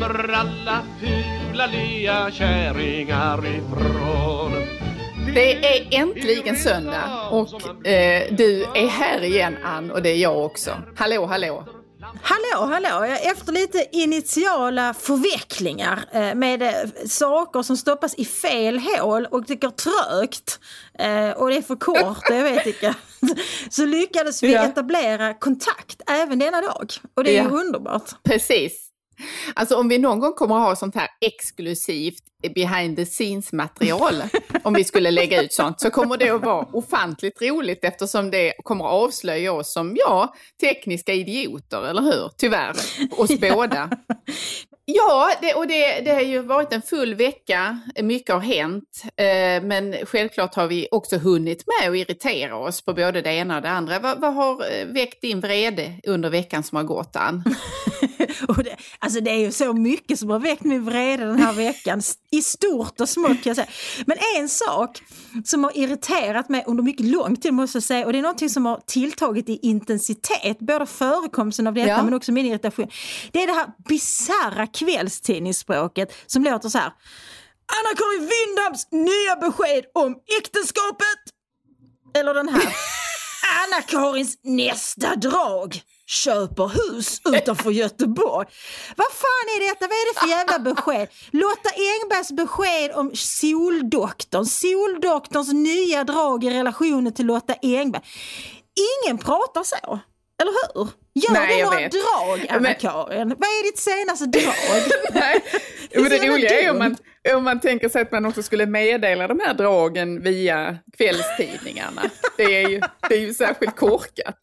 kommer alla fula lea kärringar ifrån? Det är äntligen söndag och eh, du är här igen Ann och det är jag också. Hallå, hallå! Hallå, hallå! Efter lite initiala förvecklingar eh, med eh, saker som stoppas i fel hål och det går trögt eh, och det är för kort, jag vet inte. Så lyckades vi Ja. etablera kontakt även denna dag och det är ju Ja. underbart. Precis. Alltså om vi någon gång kommer att ha sånt här exklusivt behind the scenes material, om vi skulle lägga ut sånt, så kommer det att vara ofantligt roligt eftersom det kommer att avslöja oss som, ja, tekniska idioter, eller hur? Tyvärr, oss båda. Ja, det, och det, det har ju varit en full vecka, mycket har hänt, eh, men självklart har vi också hunnit med att irritera oss på både det ena och det andra. Vad, vad har eh, väckt din vrede under veckan som har gått, Ann? Och det, alltså det är ju så mycket som har väckt min vrede den här veckan, i stort och smått kan jag säga. Men en sak som har irriterat mig under mycket lång tid måste jag säga, och det är någonting som har tilltagit i intensitet, både förekomsten av detta Ja. men också min irritation. Det är det här bisarra kvällstidningsspråket som låter så här. Anna-Karin Windhams nya besked om äktenskapet! Eller den här. Anna-Karins nästa drag köper hus utanför Göteborg. Vad fan är detta? Vad är det för jävla besked? Lotta Engbergs besked om Soldoktorn. Soldoktorns nya drag i relationen till Lotta Engberg. Ingen pratar så. Eller hur? Gör Nej, du jag några vet. drag, Anna-Karin? Vad är ditt senaste drag? Nej, Det men det jävla roliga är om man. Om man tänker sig att man också skulle meddela de här dragen via kvällstidningarna. Det är ju, det är ju särskilt korkat.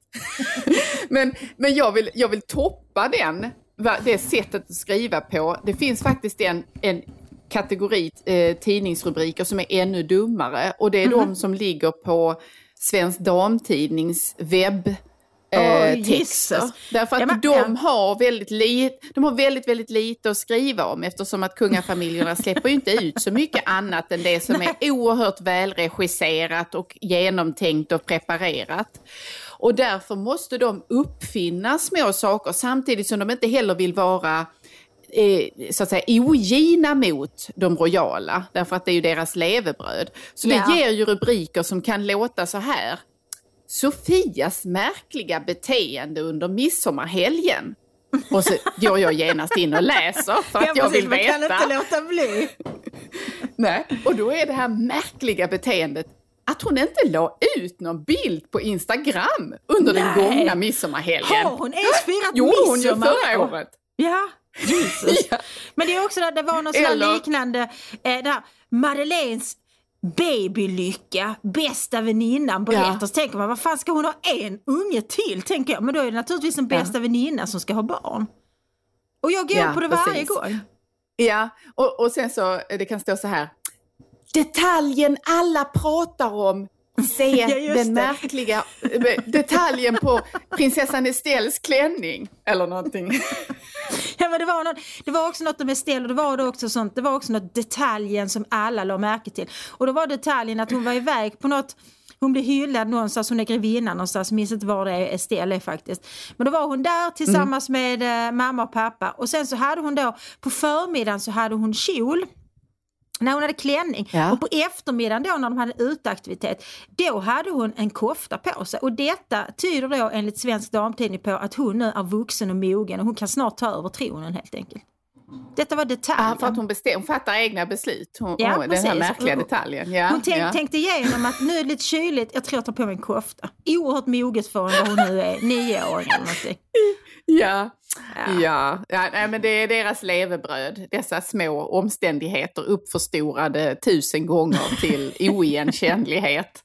Men, men jag, vill, jag vill toppa den, det sättet att skriva på. Det finns faktiskt en, en kategori eh, tidningsrubriker som är ännu dummare och det är de som ligger på Svensk Damtidnings webb eh, Jesus. texter. Därför att Ja, men- de, ja. har väldigt lit, de har väldigt, väldigt lite att skriva om eftersom att kungafamiljerna släpper ju inte ut så mycket annat än det som är oerhört välregisserat och genomtänkt och preparerat. Och därför måste de uppfinna små saker samtidigt som de inte heller vill vara eh, så att säga ogina mot de royala, därför att det är ju deras levebröd. Så det Ja. ger ju rubriker som kan låta så här. Sofias märkliga beteende under midsommarhelgen. Och så går jag genast in och läser för att Ja, jag vill man kan veta. inte låta bli. Nej. Och då är det här märkliga beteendet att hon inte la ut någon bild på Instagram under den Nej. gångna midsommarhelgen. Har hon ens firat gjorde hon ju midsommar? förra året. Ja, Jesus. Men det är också där, det var något Eller- liknande, eh, där Madeleines babylycka, bästa väninnan berättar. Ja. Så tänker man, vad fan ska hon ha en unge till? Tänker jag. Men då är det naturligtvis en bästa väninna som ska ha barn. Och jag går Ja, på det varje precis. gång. Ja, och, och sen så, det kan stå så här. Detaljen alla pratar om. Se Ja, den det. märkliga eh, detaljen på prinsessan Estelles klänning. Eller någonting. Men det, var något, det var också något med Estelle och det var också sånt, det var också något detaljen som alla la märke till. Och då var detaljen att hon var iväg på något hon blev hyllad någonstans, hon är grevinna någonstans, minns inte var det är, Estelle är faktiskt. Men då var hon där tillsammans med eh, mamma och pappa och sen så hade hon då, på förmiddagen så hade hon kjol. När hon hade klänning Ja. och på eftermiddagen då när de hade uteaktivitet då hade hon en kofta på sig och detta tyder då enligt Svensk Damtidning på att hon nu är vuxen och mogen och hon kan snart ta över tronen helt enkelt. Detta var detaljen. Ja, för att hon, bestäm, hon fattar egna beslut. Hon, Ja, hon, den här märkliga detaljen. Ja, hon tänk, ja. tänkte igenom att nu är det lite kyligt, jag tror jag tar på mig en kofta. Oerhört moget för vad hon nu är, nioåring eller någonting. Ja, Ja. ja. ja nej, men det är deras levebröd. Dessa små omständigheter uppförstorade tusen gånger till oigenkännlighet.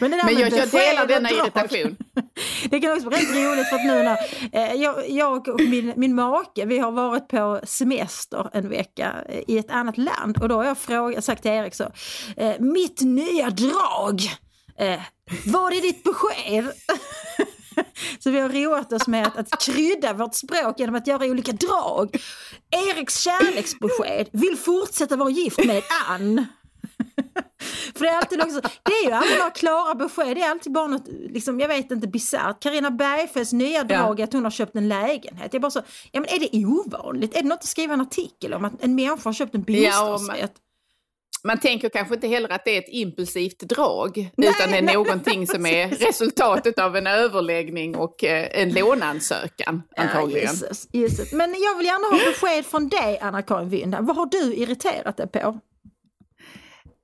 Men, det där Men jag, jag delar denna drag, irritation. Det kan också vara rätt roligt för att nu när eh, jag, jag och min, min make, vi har varit på semester en vecka eh, i ett annat land och då har jag frågat, sagt till Erik så, eh, mitt nya drag, eh, vad är ditt besked? Så vi har roat oss med att, att krydda vårt språk genom att göra olika drag. Eriks kärleksbesked, vill fortsätta vara gift med Ann. För det är alltid också, det är ju aldrig några klara besked, det är alltid bara något, liksom, jag vet inte, bisarrt. Carina Bergfeldts nya drag är att hon har köpt en lägenhet. Jag bara så, ja men är det ovanligt? Är det något att skriva en artikel om? Att en människa har köpt en Ja, bostadsrätt? Man tänker kanske inte heller att det är ett impulsivt drag, Nej, utan det är nej, någonting som är resultatet av en överläggning och eh, en låneansökan antagligen. Ja, Jesus, Jesus. Men jag vill gärna ha besked från dig, Anna-Karin Wynda. Vad har du irriterat dig på?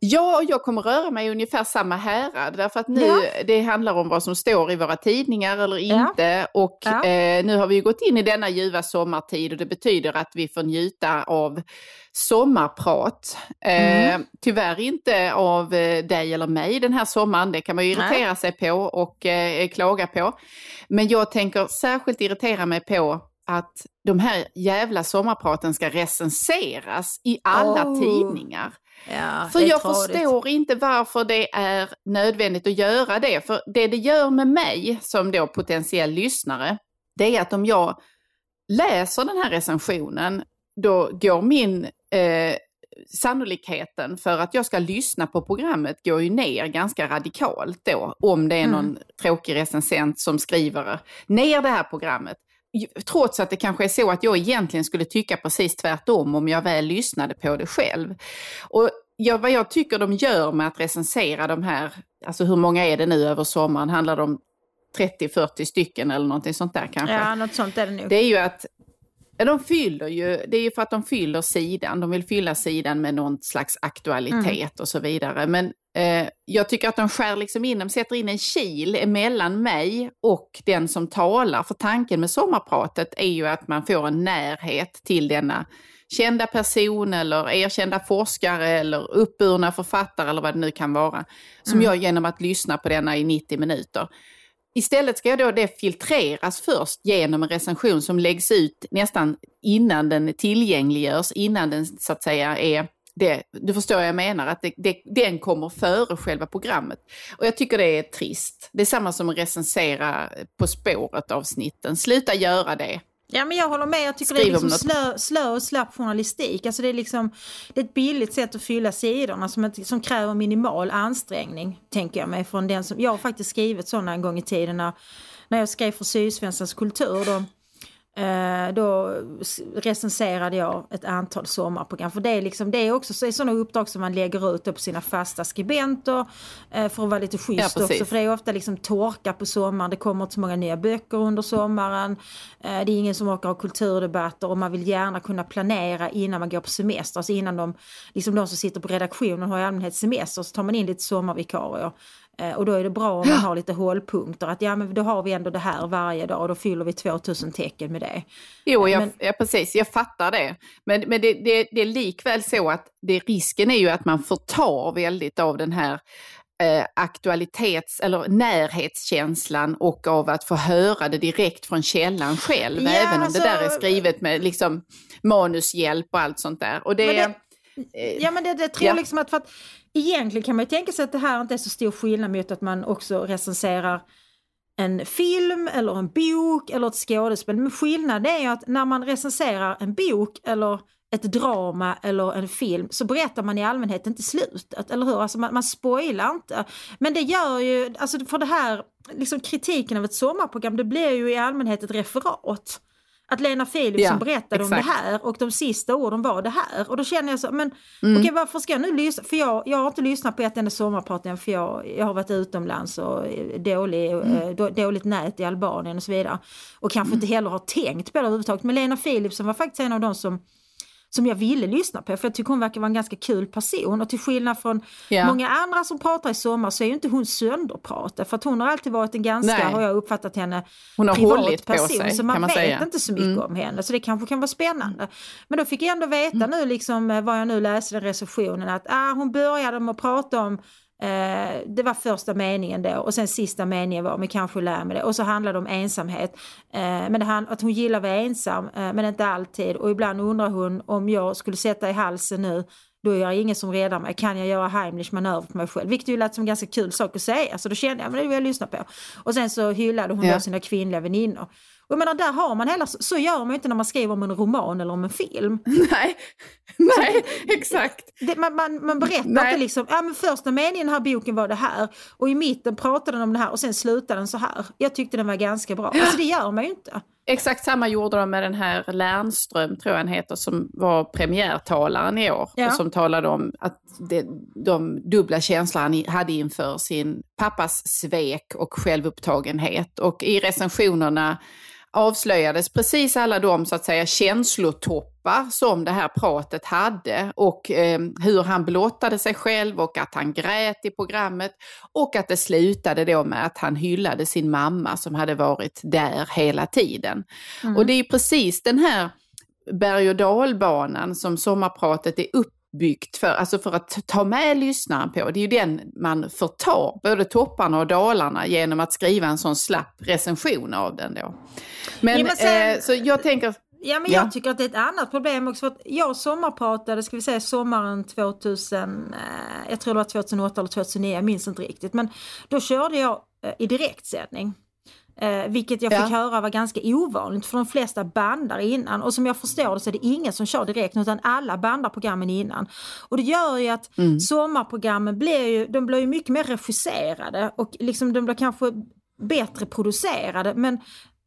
Ja, jag kommer röra mig i ungefär samma härad därför att nu Ja. det handlar om vad som står i våra tidningar eller Ja. inte. Och Ja. eh, nu har vi gått in i denna ljuva sommartid och det betyder att vi får njuta av sommarprat. Eh, Mm. Tyvärr inte av eh, dig eller mig den här sommaren, det kan man ju irritera sig på och eh, klaga på. Men jag tänker särskilt irritera mig på att de här jävla sommarpraten ska recenseras i alla Oh. tidningar. Ja, För jag tradigt. förstår inte varför det är nödvändigt att göra det. För det det gör med mig som då potentiell lyssnare, det är att om jag läser den här recensionen, då går min eh, sannolikheten för att jag ska lyssna på programmet går ju ner ganska radikalt då. Om det är någon Mm. tråkig recensent som skriver ner det här programmet. Trots att det kanske är så att jag egentligen skulle tycka precis tvärtom om jag väl lyssnade på det själv. Och jag, vad jag tycker de gör med att recensera de här, alltså hur många är det nu över sommaren, handlar det om 30-40 stycken eller någonting sånt där kanske? Ja, något sånt är det nog. Det är ju att ja, de fyller ju, det är ju för att de fyller sidan, de vill fylla sidan med någon slags aktualitet och så vidare. Men eh, jag tycker att de skär liksom in, de sätter in en kil emellan mig och den som talar. För tanken med sommarpratet är ju att man får en närhet till denna kända person eller erkända forskare eller uppburna författare eller vad det nu kan vara. Som jag genom att lyssna på denna i 90 minuter. Istället ska då det filtreras först genom en recension som läggs ut nästan innan den tillgängliggörs, innan den så att säga är det, du förstår vad jag menar, att det, det, den kommer före själva programmet. Och jag tycker det är trist. Det är samma som att recensera På spåret-avsnitten. Sluta göra det. Ja men jag håller med, jag tycker Skriv det är om liksom slö, slö och slapp journalistik. Alltså det är liksom det är ett billigt sätt att fylla sidorna som, ett, som kräver minimal ansträngning, tänker jag mig. Från den som, jag har faktiskt skrivit sådana en gång i tiden när, när jag skrev för Sydsvenskans kultur. Då, eh, då recenserade jag ett antal sommarprogram. För det är, liksom, det är också så, sådana uppdrag som man lägger ut på sina fasta skribenter eh, för att vara lite schysst Ja, också. För det är ofta liksom torka på sommaren, det kommer inte så många nya böcker under sommaren. Eh, det är ingen som orkar ha kulturdebatter och man vill gärna kunna planera innan man går på semester. Alltså innan de, liksom de som sitter på redaktionen har i allmänhet semester så tar man in lite sommarvikarier. Eh, Och då är det bra om man har lite hållpunkter. Att ja men då har vi ändå det här varje dag och då fyller vi 2000 tecken med det. Jo, jag, Men- ja, precis, jag fattar det. Men, men det, det, det är likväl så att det, risken är ju att man förtar väldigt av den här eh, aktualitets eller närhetskänslan och av att få höra det direkt från källan själv. Ja, även om alltså- det där är skrivet med liksom, manushjälp och allt sånt där. Och det, det- Ja men det, det tror jag Ja. liksom att, för att egentligen kan man ju tänka sig att det här inte är så stor skillnad mot att man också recenserar en film eller en bok eller ett skådespel. Men skillnaden är ju att när man recenserar en bok eller ett drama eller en film så berättar man i allmänhet inte slutet, eller hur? Alltså man, man spoilar inte. Men det gör ju, alltså för det här, liksom kritiken av ett sommarprogram, det blir ju i allmänhet ett referat. Att Lena Philipsson Ja, berättade om exakt. det här och de sista orden var det här. Och då känner jag så, men Mm. okej varför ska jag nu lyssna? För jag, jag har inte lyssnat på ett enda sommarprat än för jag, jag har varit utomlands och eh, dålig, Mm. eh, då, dåligt nät i Albanien och så vidare. Och kanske inte heller har tänkt på det överhuvudtaget. Men Lena Philipsson var faktiskt en av de som som jag ville lyssna på för jag tycker hon verkar vara en ganska kul person och till skillnad från Ja. många andra som pratar i sommar så är ju inte hon sönderpratad för att hon har alltid varit en ganska, Nej. har jag uppfattat henne, Hon har privat person sig, så man, man vet säga. inte så mycket Mm. om henne så det kanske kan vara spännande. Men då fick jag ändå veta nu liksom eh, vad jag nu läste i recensionen att ah, hon började med att prata om Eh, det var första meningen då och sen sista meningen var men kanske lär mig det. Och så handlade det om ensamhet. Eh, men det hand, att hon gillar att vara ensam eh, men inte alltid. Och ibland undrar hon om jag skulle sätta i halsen nu då är jag ingen som räddar mig. Kan jag göra Heimlich manöver på mig själv? Vilket ju lät som en ganska kul sak att säga. Så då kände jag men det vill jag lyssna på. Och sen så hyllade hon Ja. då sina kvinnliga väninnor. Och jag menar, där har man hela, så gör man ju inte när man skriver om en roman eller om en film. Nej, nej, exakt. Det, man, man, man berättar Nej. inte liksom, ja men första meningen i den här boken var det här och i mitten pratade den om det här och sen slutade den så här. Jag tyckte den var ganska bra. Alltså det gör man ju inte. Exakt samma gjorde de med den här Lernström, tror jag han heter, som var premiärtalaren i år. Ja. Och som talade om att det, de dubbla känslor han hade inför sin pappas svek och självupptagenhet. Och i recensionerna avslöjades precis alla de så att säga känslotoppar som det här pratet hade och eh, hur han blottade sig själv och att han grät i programmet och att det slutade då med att han hyllade sin mamma som hade varit där hela tiden. Och det är precis den här berg och dalbanan som sommarpratet är uppbyggt för, alltså för att ta med lyssnaren på. Det är ju den man förtar, både topparna och dalarna, genom att skriva en sån slapp recension av den då. Men, Ja, men sen- eh, så jag tänker, Ja men Ja. jag tycker att det är ett annat problem också. För att jag sommarpratade, ska vi säga sommaren 2000, eh, jag tror det var 2008 eller 2009, jag minns inte riktigt. Men då körde jag eh, i direktsändning. Eh, vilket jag Ja. fick höra var ganska ovanligt för de flesta bandar innan. Och som jag förstår det så är det ingen som kör direkt utan alla bandar programmen innan. Och det gör ju att sommarprogrammen blir ju, de blir ju mycket mer regisserade och liksom de blir kanske bättre producerade. Men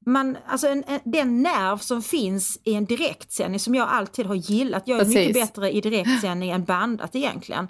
man, alltså en, en, den nerv som finns i en direktsändning som jag alltid har gillat. Jag är mycket Precis. bättre i direktsändning än bandat egentligen.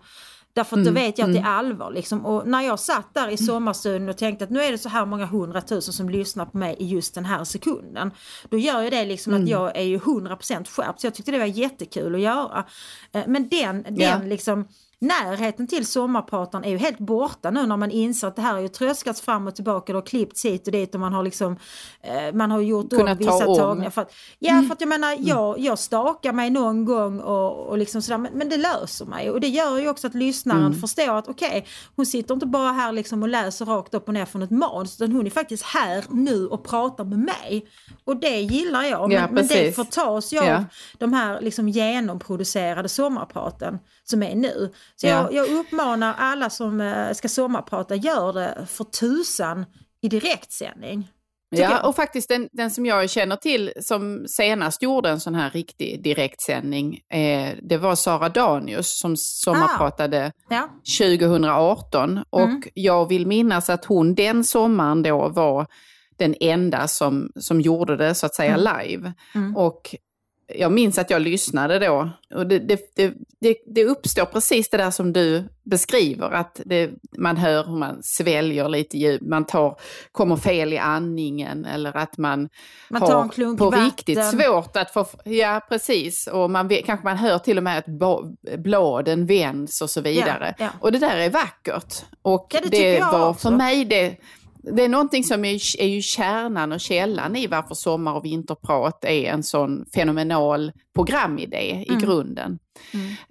Därför att då vet jag att det är allvar. Liksom. Och när jag satt där i sommarstunden och tänkte att nu är det så här många hundratusen som lyssnar på mig i just den här sekunden. Då gör jag det liksom att jag är ju 100% skärpt. Så jag tyckte det var jättekul att göra. Eh, Men den, den Ja. liksom närheten till sommarprataren är ju helt borta nu när man inser att det här är ju tröskats fram och tillbaka och klippts hit och dit och man har liksom eh, man har gjort om ta vissa om. tagningar. För att, ja för att jag menar jag, jag stakar mig någon gång och, och liksom sådär men, men det löser mig och det gör ju också att lyssnaren förstår att okej hon sitter inte bara här liksom och läser rakt upp och ner från ett manus utan hon är faktiskt här nu och pratar med mig. Och det gillar jag men, Ja, men det förtas ju Ja. av de här liksom genomproducerade sommarpraten som är nu. Så Ja. jag, jag uppmanar alla som eh, ska sommarprata, gör det för tusan i direktsändning. Ja, jag. och faktiskt den, den som jag känner till som senast gjorde en sån här riktig direktsändning, eh, det var Sara Danius som sommarpratade Ja. 2018. Och Mm. jag vill minnas att hon den sommaren då var den enda som, som gjorde det så att säga live. Mm. Och jag minns att jag lyssnade då och det, det, det, det, uppstår precis det där som du beskriver, att man hör hur man sväljer lite djupt, man tar, kommer fel i andningen eller att man, Man tar har en klunk på vatten. riktigt svårt att få, ja precis, och man kanske man hör till och med att bladen vänds och så vidare. ja. Och det där är vackert. Och Ja, det var för mig det, det är någonting som är, är ju kärnan och källan i varför sommar och vinterprat är en sån fenomenal programidé Mm. i grunden.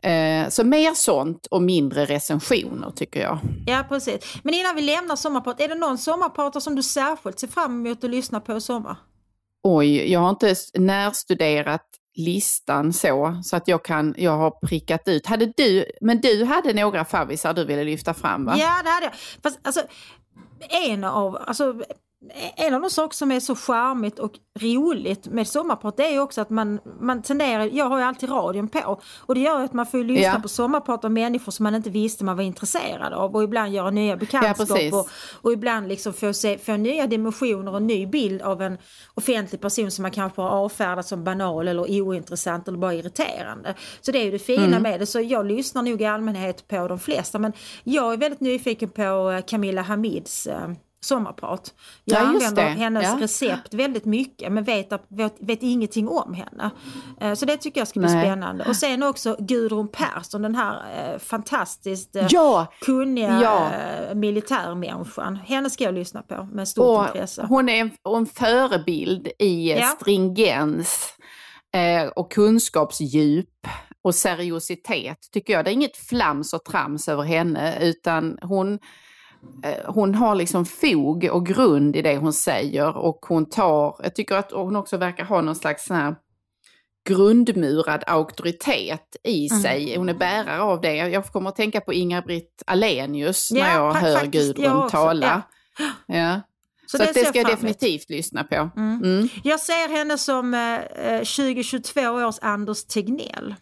Eh, så mer sånt och mindre recensioner tycker jag. Ja, precis. Men innan vi lämnar sommarprat, är det någon sommarpratare som du särskilt ser fram emot att lyssna på i sommar? Oj, jag har inte närstuderat listan så, så att jag kan, jag har prickat ut. Hade du, men du hade några favvisar du ville lyfta fram va? Ja, det hade jag. Fast alltså, en av, alltså, en av de saker som är så charmigt och roligt med sommarprat det är ju också att man, man tenderar, jag har ju alltid radion på och det gör att man får ju lyssna Ja. på sommarprat av människor som man inte visste man var intresserad av och ibland göra nya bekantskap precis. och, och ibland liksom få, se, få nya dimensioner och en ny bild av en offentlig person som man kanske har avfärdat som banal eller ointressant eller bara irriterande. Så det är ju det fina Mm. med det. Så jag lyssnar nog i allmänhet på de flesta men jag är väldigt nyfiken på eh, Camilla Hamids eh, sommarprat. Jag Ja, använder hennes Ja. recept väldigt mycket men vet, vet, vet ingenting om henne. Eh, Så det tycker jag ska bli Nej. spännande. Och sen också Gudrun Persson, den här eh, fantastiskt eh, Ja, kunniga Ja. militärmänniskan. Henne ska jag lyssna på med stort och intresse. hon är en, en förebild i Ja. stringens och kunskapsdjup. och seriositet tycker jag. Det är inget flams och trams över henne utan hon, hon har liksom fog och grund i det hon säger och hon tar, jag tycker att hon också verkar ha någon slags sån här grundmurad auktoritet i Mm. sig. Hon är bärare av det. Jag kommer att tänka på Inga-Britt Alenius när Ja, jag fa- hör Gudrun jag tala. Ja. Så, det att det ser ska jag definitivt lyssna på. Mm. Jag ser henne som eh, eh, 2022 års Anders Tegnell.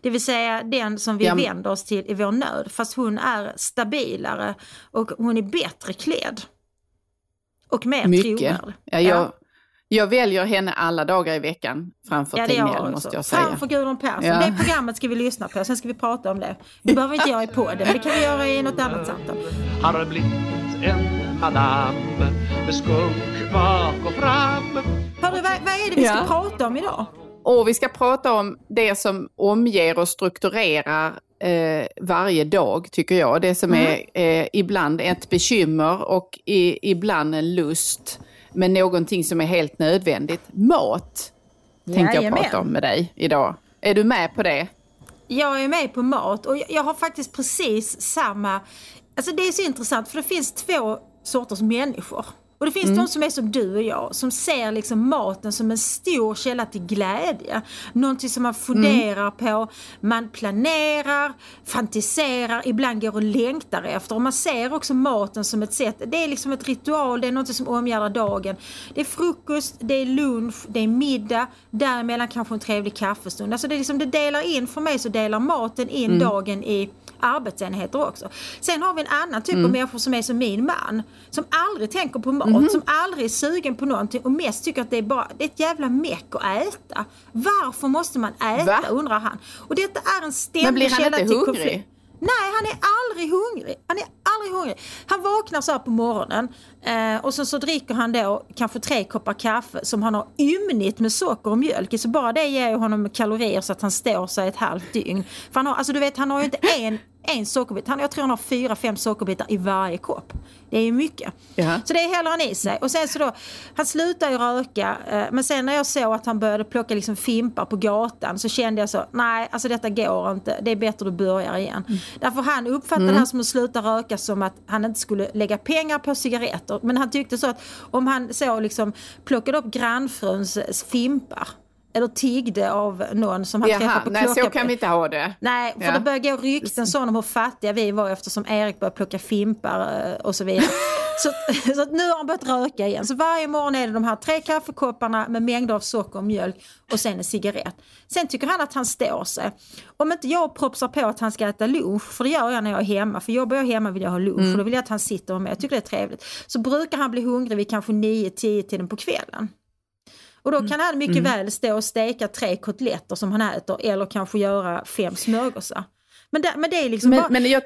Det vill säga den som vi Ja, vänder oss till i vår nöd. Fast hon är stabilare och hon är bättre klädd. Och mer Mycket. trovärdig. Ja, jag, jag väljer henne alla dagar i veckan framför Ja, Tegnell måste jag säga. Framför Gudrun Persson. Ja. Det programmet ska vi lyssna på, sen ska vi prata om det. Det behöver inte göra i podden, men det kan vi göra i något annat samtal. Har blivit en madam med skunk bak och fram Hörru, vad, vad är det vi ska Ja. prata om idag? Och vi ska prata om det som omger och strukturerar eh, varje dag, tycker jag. Det som Mm. är eh, ibland ett bekymmer och i, ibland en lust. Men någonting som är helt nödvändigt. Mat tänkte jag Jajamän. prata om med dig idag. Är du med på det? Jag är med på mat och jag- jag har faktiskt precis samma... Alltså det är så intressant för det finns två sorters människor. Och det finns Mm. de som är som du och jag, som ser liksom maten som en stor källa till glädje. Någonting som man funderar på, man planerar, fantiserar, ibland går och längtar efter. Och man ser också maten som ett sätt, det är liksom ett ritual, det är något som omgärdar dagen. Det är frukost, det är lunch, det är middag, däremellan kanske en trevlig kaffestund. Alltså det, är liksom, det delar in, för mig så delar maten in dagen i arbetsenheter också. Sen har vi en annan typ av människor som är som min man. Som aldrig tänker på mat, som aldrig är sugen på någonting och mest tycker att det är bara det är ett jävla meck att äta. Varför måste man äta Va? undrar han. Och detta är en ständig källa till hungrig? konflikt. Nej, han är aldrig hungrig. Han är aldrig hungrig. Han vaknar så här på morgonen eh, och så, så dricker han då kanske tre koppar kaffe som han har ymnigt med socker och mjölk. Så bara det ger honom kalorier så att han står sig ett halvt dygn. För han har, alltså du vet, han har ju inte en, en sockerbit. Han, jag tror han har fyra, fem sockerbitar i varje kopp. Det är mycket. Jaha. Så det häller han i sig. Och sen så då, han slutar ju röka. Eh, men sen när jag såg att han började plocka liksom fimpar på gatan så kände jag så, nej alltså detta går inte. Det är bättre att du börjar igen. Därför han uppfattade det här som att sluta röka som att han inte skulle lägga pengar på cigaretter. Men han tyckte så att om han så liksom plockade upp grannfruns fimpar eller tiggde av någon som han Jaha, träffade på nej så klockan. kan vi inte ha det. Nej, för Ja. det började gå rykten sådana om hur fattiga vi var eftersom Erik började plocka fimpar eh, och så vidare. så, så nu har han börjat röka igen. Så varje morgon är det de här tre kaffekopparna med mängder av socker och mjölk och sen en cigarett. Sen tycker han att han står sig. Om inte jag propsar på att han ska äta lunch, för det gör jag när jag är hemma, för jobbar jag hemma vill jag ha lunch och då vill jag att han sitter med. Jag tycker det är trevligt. Så brukar han bli hungrig vid kanske 9-10 tiden på kvällen. Och då kan han mycket väl stå och steka tre kotletter som han äter eller kanske göra fem smörgåsar. Men det, men det är liksom Men, bara, men jag,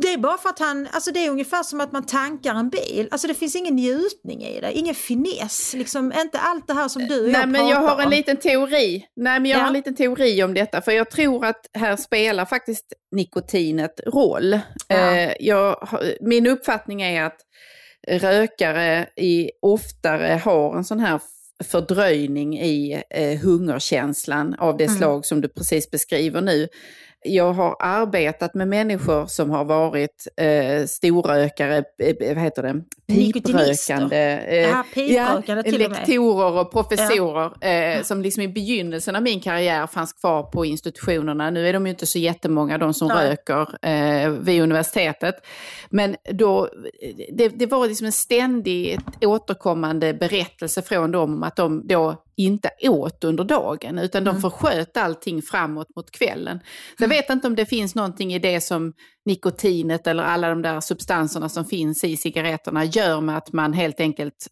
det är bara för att han, alltså det är ungefär som att man tankar en bil. Alltså det finns ingen njutning i det, ingen finess. Liksom inte allt det här som du och Nej, jag men jag har en om. liten teori. Nej, men jag Ja. har en liten teori om detta. För jag tror att här spelar faktiskt nikotinet roll. Ja. Eh, jag, min uppfattning är att rökare i, oftare har en sån här fördröjning i eh, hungerkänslan av det Mm. slag som du precis beskriver nu. Jag har arbetat med människor som har varit eh, storrökare, eh, vad heter det, piprökande. eh, Ja, piprökande med. lektorer och professorer eh, som liksom i begynnelsen av min karriär fanns kvar på institutionerna. Nu är de ju inte så jättemånga de som Nej. röker eh, vid universitetet. Men då, det, det var liksom en ständig återkommande berättelse från dem om att de då inte åt under dagen utan de försköt allting framåt mot kvällen. Så jag vet inte om det finns någonting i det som nikotinet eller alla de där substanserna som finns i cigaretterna gör med att man helt enkelt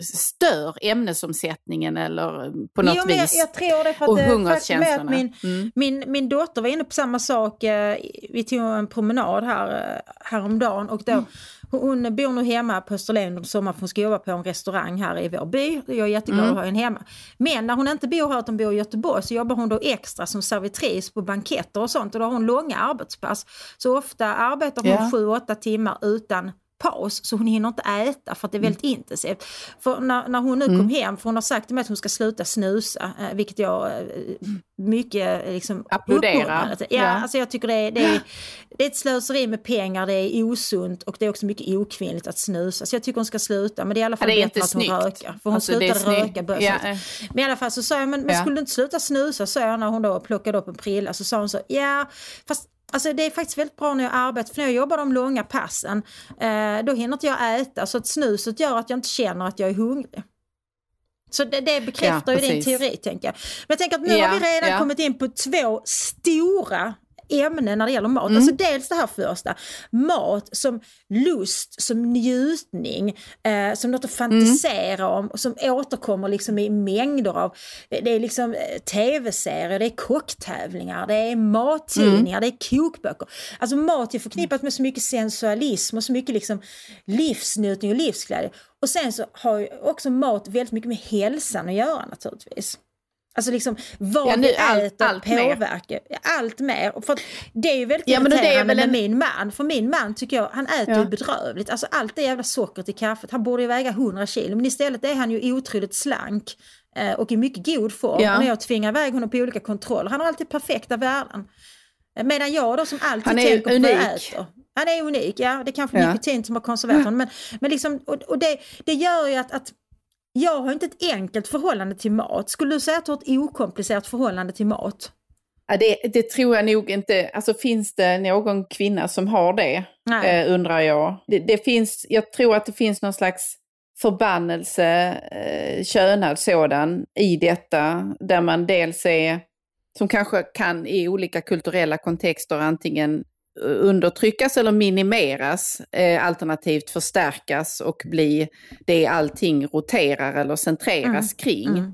stör ämnesomsättningen eller på något jo, men jag, vis. jag tror det för Och att eh, är att hungerkänslorna. min, Mm. min, min dotter var inne på samma sak. eh, Vi tog en promenad här eh, häromdagen och då, Mm. Hon bor nu hemma på Österlen om sommaren för hon ska jobba på en restaurang här i vår by. Jag är jätteglad Mm. att ha henne hemma. Men när hon inte bor här utan bor i Göteborg så jobbar hon då extra som servitris på banketter och sånt och då har hon långa arbetspass. Så ofta arbetar hon sju, åtta timmar utan paus så hon hinner inte äta för att det är väldigt intensivt. För när, när hon nu kom hem, för hon har sagt till mig att hon ska sluta snusa, eh, vilket jag eh, mycket eh, liksom Applåderar. Ja, Ja. Alltså jag tycker det är, det, är, det är ett slöseri med pengar, det är osunt och det är också mycket okvinnligt att snusa. Så jag tycker hon ska sluta, men det är i alla fall Ja, bättre att hon rökar. För hon Alltså, slutade röka började Ja. Men i alla fall så sa jag, men, men skulle du inte sluta snusa? sa jag när hon då plockade upp en prilla. Så sa hon så, ja, fast Alltså det är faktiskt väldigt bra när jag arbetar, för när jag jobbar de långa passen, eh, då hinner inte jag äta. Så att snuset gör att jag inte känner att jag är hungrig. Så det, det bekräftar Ja, ju din teori, tänker jag. Men jag tänker att nu Ja, har vi redan ja. kommit in på två stora ämnen när det gäller mat. Mm. Alltså dels det här första, mat som lust, som njutning, eh, som något att fantisera om, och som återkommer liksom i mängder av, det, det är liksom eh, tv-serier, det är kocktävlingar, det är mattidningar, det är kokböcker. Alltså mat är förknippat med så mycket sensualism och så mycket liksom livsnjutning och livsglädje. Och sen så har ju också mat väldigt mycket med hälsan att göra naturligtvis. Alltså liksom vad Ja, nu vi allt- äter allt mer. påverkar. Allt mer. För det är ju väldigt Ja, irriterande väl en- med min man. För min man tycker jag, han äter Ja. ju bedrövligt. Alltså allt det jävla sockret i kaffet. Han borde ju väga 100 kilo. Men istället är han ju otroligt slank. eh, Och i mycket god form. Ja. Och när jag tvingar iväg honom på olika kontroller. Han har alltid perfekta värden. Eh, Medan jag då som alltid Han är tänker på vad jag unik. äter. Han är unik, ja. Det är kanske Ja. nikotin som har konserverat honom. Men, men liksom, och, och det, det gör ju att, att jag har inte ett enkelt förhållande till mat. Skulle du säga att du har ett okomplicerat förhållande till mat? Ja, det, det tror jag nog inte. Alltså finns det någon kvinna som har det? Eh, undrar jag. Det, det finns, jag tror att det finns någon slags förbannelse, eh, könad sådan, i detta. Där man dels är, som kanske kan i olika kulturella kontexter antingen undertryckas eller minimeras, eh, alternativt förstärkas och bli det allting roterar eller centreras kring. Mm.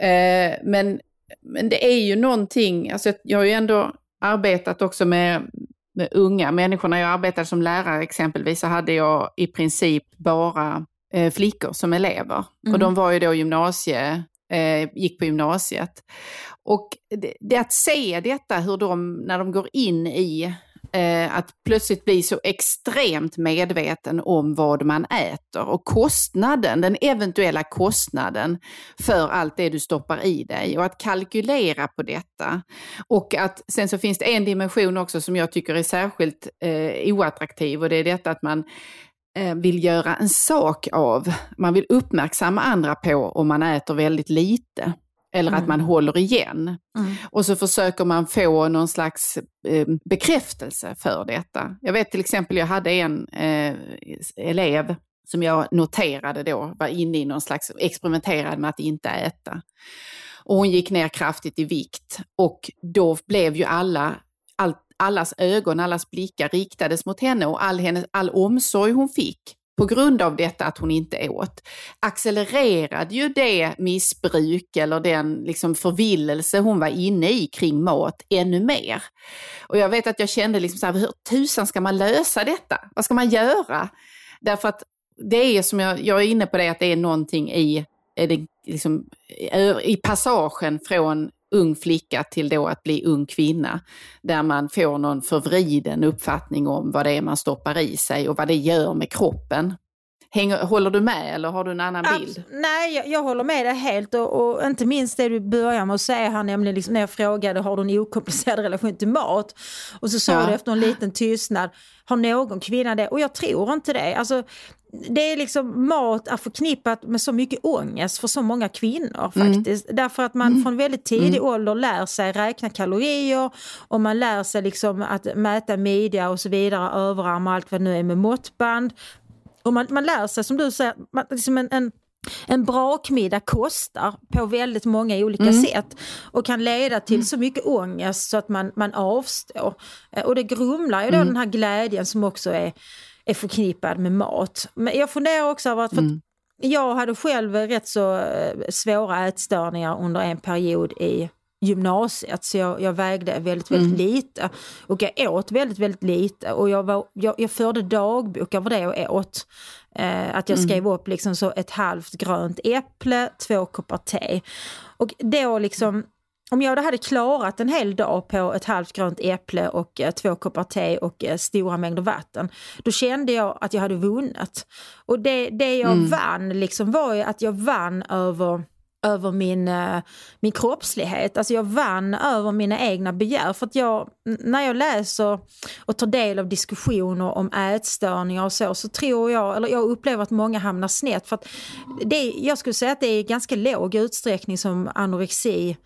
Eh, men, men det är ju någonting, alltså jag har ju ändå arbetat också med, med unga människor. När jag arbetade som lärare exempelvis så hade jag i princip bara eh, flickor som elever. Och de var ju då gymnasie, eh, gick på gymnasiet. Och det, det att se detta, hur de, när de går in i eh, att plötsligt bli så extremt medveten om vad man äter och kostnaden, den eventuella kostnaden för allt det du stoppar i dig och att kalkylera på detta. Och att sen så finns det en dimension också som jag tycker är särskilt eh, oattraktiv och det är detta att man eh, vill göra en sak av, man vill uppmärksamma andra på om man äter väldigt lite. Eller att man håller igen. Och så försöker man få någon slags eh, bekräftelse för detta. Jag vet till exempel, jag hade en eh, elev som jag noterade då var inne i någon slags, experimenterade med att inte äta. Och hon gick ner kraftigt i vikt och då blev ju alla, all, allas ögon, allas blickar riktades mot henne och all, hennes, all omsorg hon fick på grund av detta att hon inte åt, accelererade ju det missbruk eller den liksom förvillelse hon var inne i kring mat ännu mer. Och jag vet att jag kände liksom så här, hur tusan ska man lösa detta? Vad ska man göra? Därför att det är som jag, jag är inne på det, att det är någonting i, är det liksom, i passagen från ung flicka till då att bli ung kvinna. Där man får någon förvriden uppfattning om vad det är man stoppar i sig och vad det gör med kroppen. Hänger, håller du med eller har du en annan bild? Abs- nej, jag, jag håller med dig helt och, och inte minst det du börjar med att säga här, nämligen liksom när jag frågade har du en okomplicerad relation till mat? Och så sa Ja. du efter en liten tystnad, har någon kvinna det? Och jag tror inte det. Alltså, det är liksom, mat är förknippat med så mycket ångest för så många kvinnor faktiskt. Därför att man från väldigt tidig ålder lär sig räkna kalorier och man lär sig liksom att mäta midja och så vidare, överarm och allt vad det nu är med måttband. Och man, man lär sig som du säger, man, liksom en, en, en brakmiddag kostar på väldigt många olika sätt och kan leda till så mycket ångest så att man, man avstår. Eh, Och det grumlar ju då den här glädjen som också är, är förknippad med mat. Men jag funderar också över att, att jag hade själv rätt så eh, svåra ätstörningar under en period i gymnasiet så jag, jag vägde väldigt, väldigt lite och jag åt väldigt, väldigt lite och jag, var, jag, jag förde dagbok över det jag åt. Eh, att jag skrev upp liksom så ett halvt grönt äpple, två koppar te. Och då liksom om jag hade klarat en hel dag på ett halvt grönt äpple och eh, två koppar te och eh, stora mängder vatten, då kände jag att jag hade vunnit. Och det, det jag Mm. vann liksom var ju att jag vann över över min, eh, min kroppslighet. Alltså jag vann över mina egna begär. För att jag, när jag läser och tar del av diskussioner om ätstörningar och så, så tror jag, eller jag upplever att många hamnar snett. För att det, jag skulle säga att det är i ganska låg utsträckning som anorexi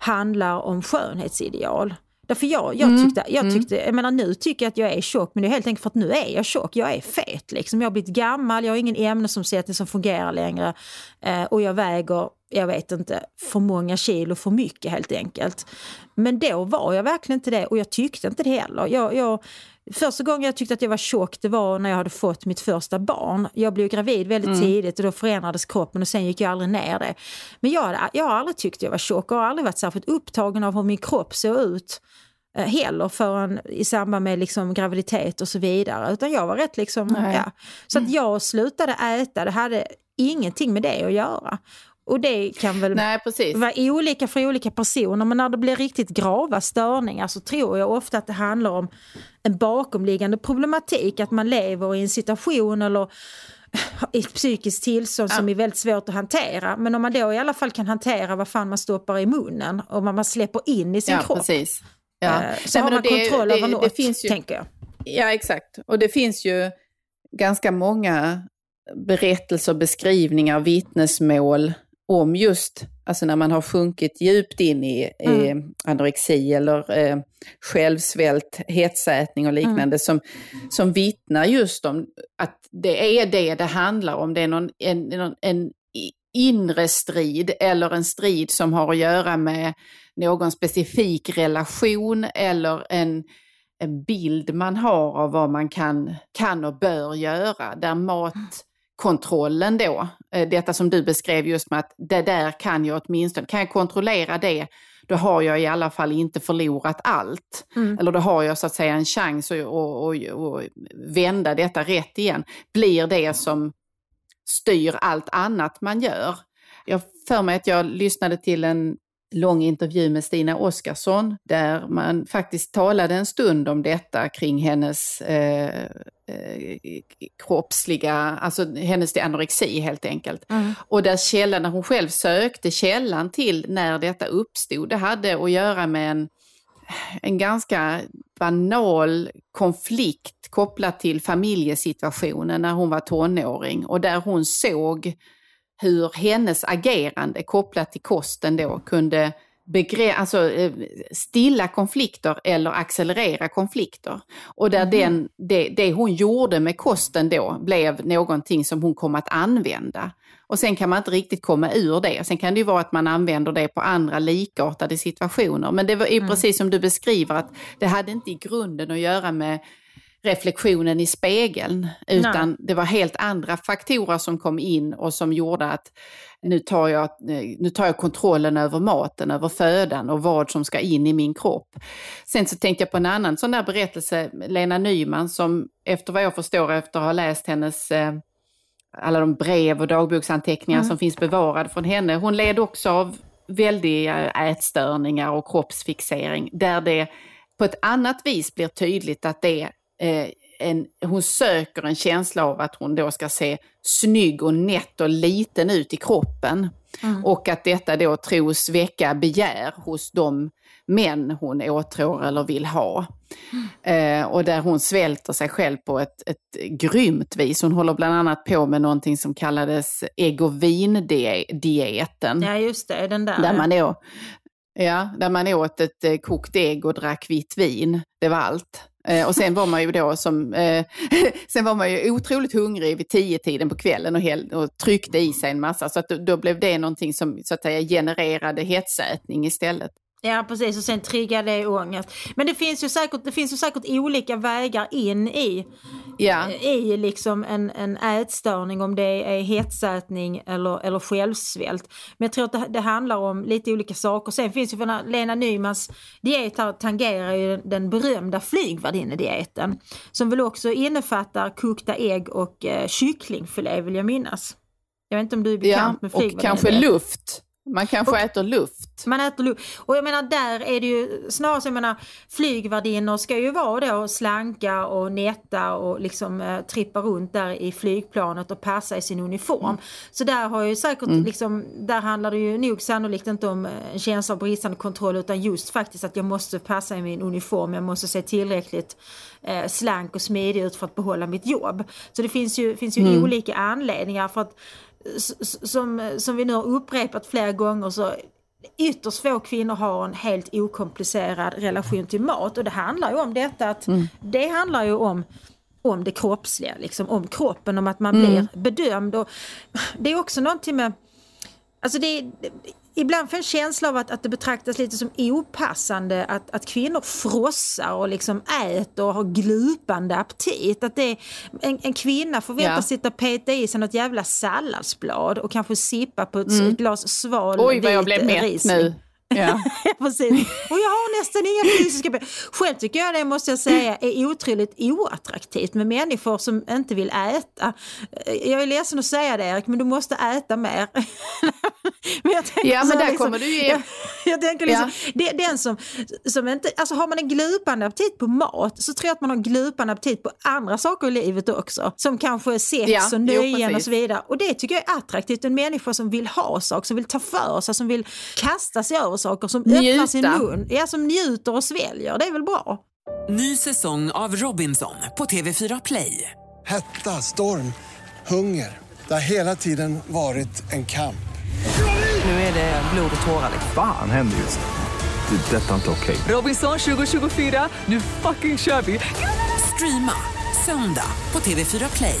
handlar om skönhetsideal. Därför jag, jag tyckte, jag tyckte, jag menar nu tycker jag att jag är tjock men det är helt enkelt för att nu är jag tjock, jag är fet liksom. Jag har blivit gammal, jag har ingen ämnesomsättning som fungerar längre eh, och jag väger, jag vet inte, för många kilo för mycket helt enkelt. Men då var jag verkligen inte det och jag tyckte inte det heller. Jag, jag, första gången jag tyckte att jag var tjock det var när jag hade fått mitt första barn. Jag blev gravid väldigt tidigt och då förändrades kroppen och sen gick jag aldrig ner det. Men jag, hade- jag har aldrig tyckt jag var tjock och har aldrig varit särskilt upptagen av hur min kropp såg ut eh, heller förrän i samband med liksom graviditet och så vidare. Utan jag var rätt liksom, ja. Så att jag slutade äta, det hade ingenting med det att göra. Och det kan väl Nej, vara olika för olika personer men när det blir riktigt grava störningar så tror jag ofta att det handlar om en bakomliggande problematik. Att man lever i en situation eller i ett psykiskt tillstånd som är väldigt svårt att hantera. Men om man då i alla fall kan hantera vad fan man stoppar i munnen och vad man släpper in i sin Ja, kropp. precis. Ja. eh, Så Nej, har man det- kontroll det- över det något, finns ju- tänker jag. Ja, exakt. Och det finns ju ganska många berättelser, beskrivningar, vittnesmål om just alltså när man har sjunkit djupt in i eh, anorexi eller eh, självsvält, hetsätning och liknande som, som vittnar just om att det är det det handlar om. Det är någon, en, en i- inre strid eller en strid som har att göra med någon specifik relation eller en, en bild man har av vad man kan, kan och bör göra. Där matkontrollen då, eh, detta som du beskrev just med att det där kan jag åtminstone, kan jag kontrollera det, då har jag i alla fall inte förlorat allt. Eller då har jag så att säga en chans att att- att- att vända detta rätt igen. Blir det som styr allt annat man gör. Jag för mig att jag lyssnade till en lång intervju med Stina Oskarsson där man faktiskt talade en stund om detta kring hennes eh, eh, kroppsliga, alltså hennes anorexi helt enkelt. Och där källan, när hon själv sökte källan till när detta uppstod, det hade att göra med en en ganska banal konflikt kopplat till familjesituationen när hon var tonåring och där hon såg hur hennes agerande kopplat till kosten då kunde begre- alltså, eh, stilla konflikter eller accelerera konflikter. Och där den, det, det hon gjorde med kosten då blev någonting som hon kom att använda. Och sen kan man inte riktigt komma ur det. Sen kan det ju vara att man använder det på andra likartade situationer. Men det var ju precis som du beskriver att det hade inte i grunden att göra med reflektionen i spegeln, utan det var helt andra faktorer som kom in och som gjorde att nu tar, jag, nu tar jag kontrollen över maten, över födan och vad som ska in i min kropp. Sen så tänkte jag på en annan sån där berättelse, Lena Nyman som efter vad jag förstår efter att ha läst hennes eh, alla de brev och dagboksanteckningar som finns bevarade från henne. Hon led också av väldiga ätstörningar och kroppsfixering där det på ett annat vis blir tydligt att det eh, en, hon söker en känsla av att hon då ska se snygg och nätt och liten ut i kroppen. Och att detta då tros väcka begär hos de män hon åtrår eller vill ha. Eh, och där hon svälter sig själv på ett, ett grymt vis. Hon håller bland annat på med någonting som kallades egovin-dieten. Ja just det, den där. Där man, då, ja, där man åt ett eh, kokt ägg och drack vitt vin. Det var allt. Eh, och sen var man ju då som, eh, sen var man ju otroligt hungrig vid tio tiden på kvällen och, hel, och tryckte i sig en massa. Så att då, då blev det någonting som så att säga genererade hetsätning istället. Ja precis och sen triggar det ångest. Men det finns ju säkert, det finns ju säkert olika vägar in i, Ja. i liksom en, en ätstörning om det är hetsätning eller, eller självsvält. Men jag tror att det, det handlar om lite olika saker. Sen finns ju för Lena Nymans diet här tangerar ju den, den berömda flygvärdinnedieten. Som väl också innefattar kokta ägg och eh, kycklingfilé vill jag minnas. Jag vet inte om du är bekant med och kanske luft. Man kanske äter luft. Man äter luft. Och jag menar där är det ju snarare så, jag menar flygvärdinnor ska ju vara då slanka och nätta och liksom eh, trippa runt där i flygplanet och passa i sin uniform. Mm. Så där har ju säkert mm. liksom, där handlar det ju nog sannolikt inte om eh, en känsla av bristande kontroll utan just faktiskt att jag måste passa i min uniform, jag måste se tillräckligt eh, slank och smidig ut för att behålla mitt jobb. Så det finns ju, finns ju mm. olika anledningar för att som, som vi nu har upprepat flera gånger så ytterst få kvinnor har en helt okomplicerad relation till mat och det handlar ju om detta att mm. det handlar ju om om det kroppsliga, liksom, om kroppen, om att man mm. blir bedömd. Och det är också någonting med... Alltså det, ibland får en känsla av att, att det betraktas lite som opassande att, att kvinnor frossar och liksom äter och har glupande aptit. Att det en, en kvinna förväntas ja. sitta och peta i sig något jävla salladsblad och kanske sippa på ett mm. glas sval Oj vad jag blev mätt nu. Ja. Precis. Och jag har nästan inga fysiska Själv tycker jag det, måste jag säga, är otroligt oattraktivt med människor som inte vill äta. Jag är ledsen att säga det Erik, men du måste äta mer. men jag ja, men där liksom, kommer du ju... Jag, jag tänker liksom, ja. det, den som, som inte... Alltså har man en glupande aptit på mat så tror jag att man har glupande aptit på andra saker i livet också. Som kanske sex ja, och nöjen och så vidare. Och det tycker jag är attraktivt. En människa som vill ha saker, som vill ta för sig, som vill kasta sig över saker, som Njuta. öppnar sin mun. Ja, som njuter och sväljer. Det är väl bra? Ny säsong av Robinson på TV4 Play. Hetta, storm, hunger. Det har hela tiden varit en kamp. Nu är det blod och tårar. Vad fan händer just nu? Det. detta är inte okej. Okay. Robinson 2024, nu fucking kör vi! Streama, söndag, på TV4 Play.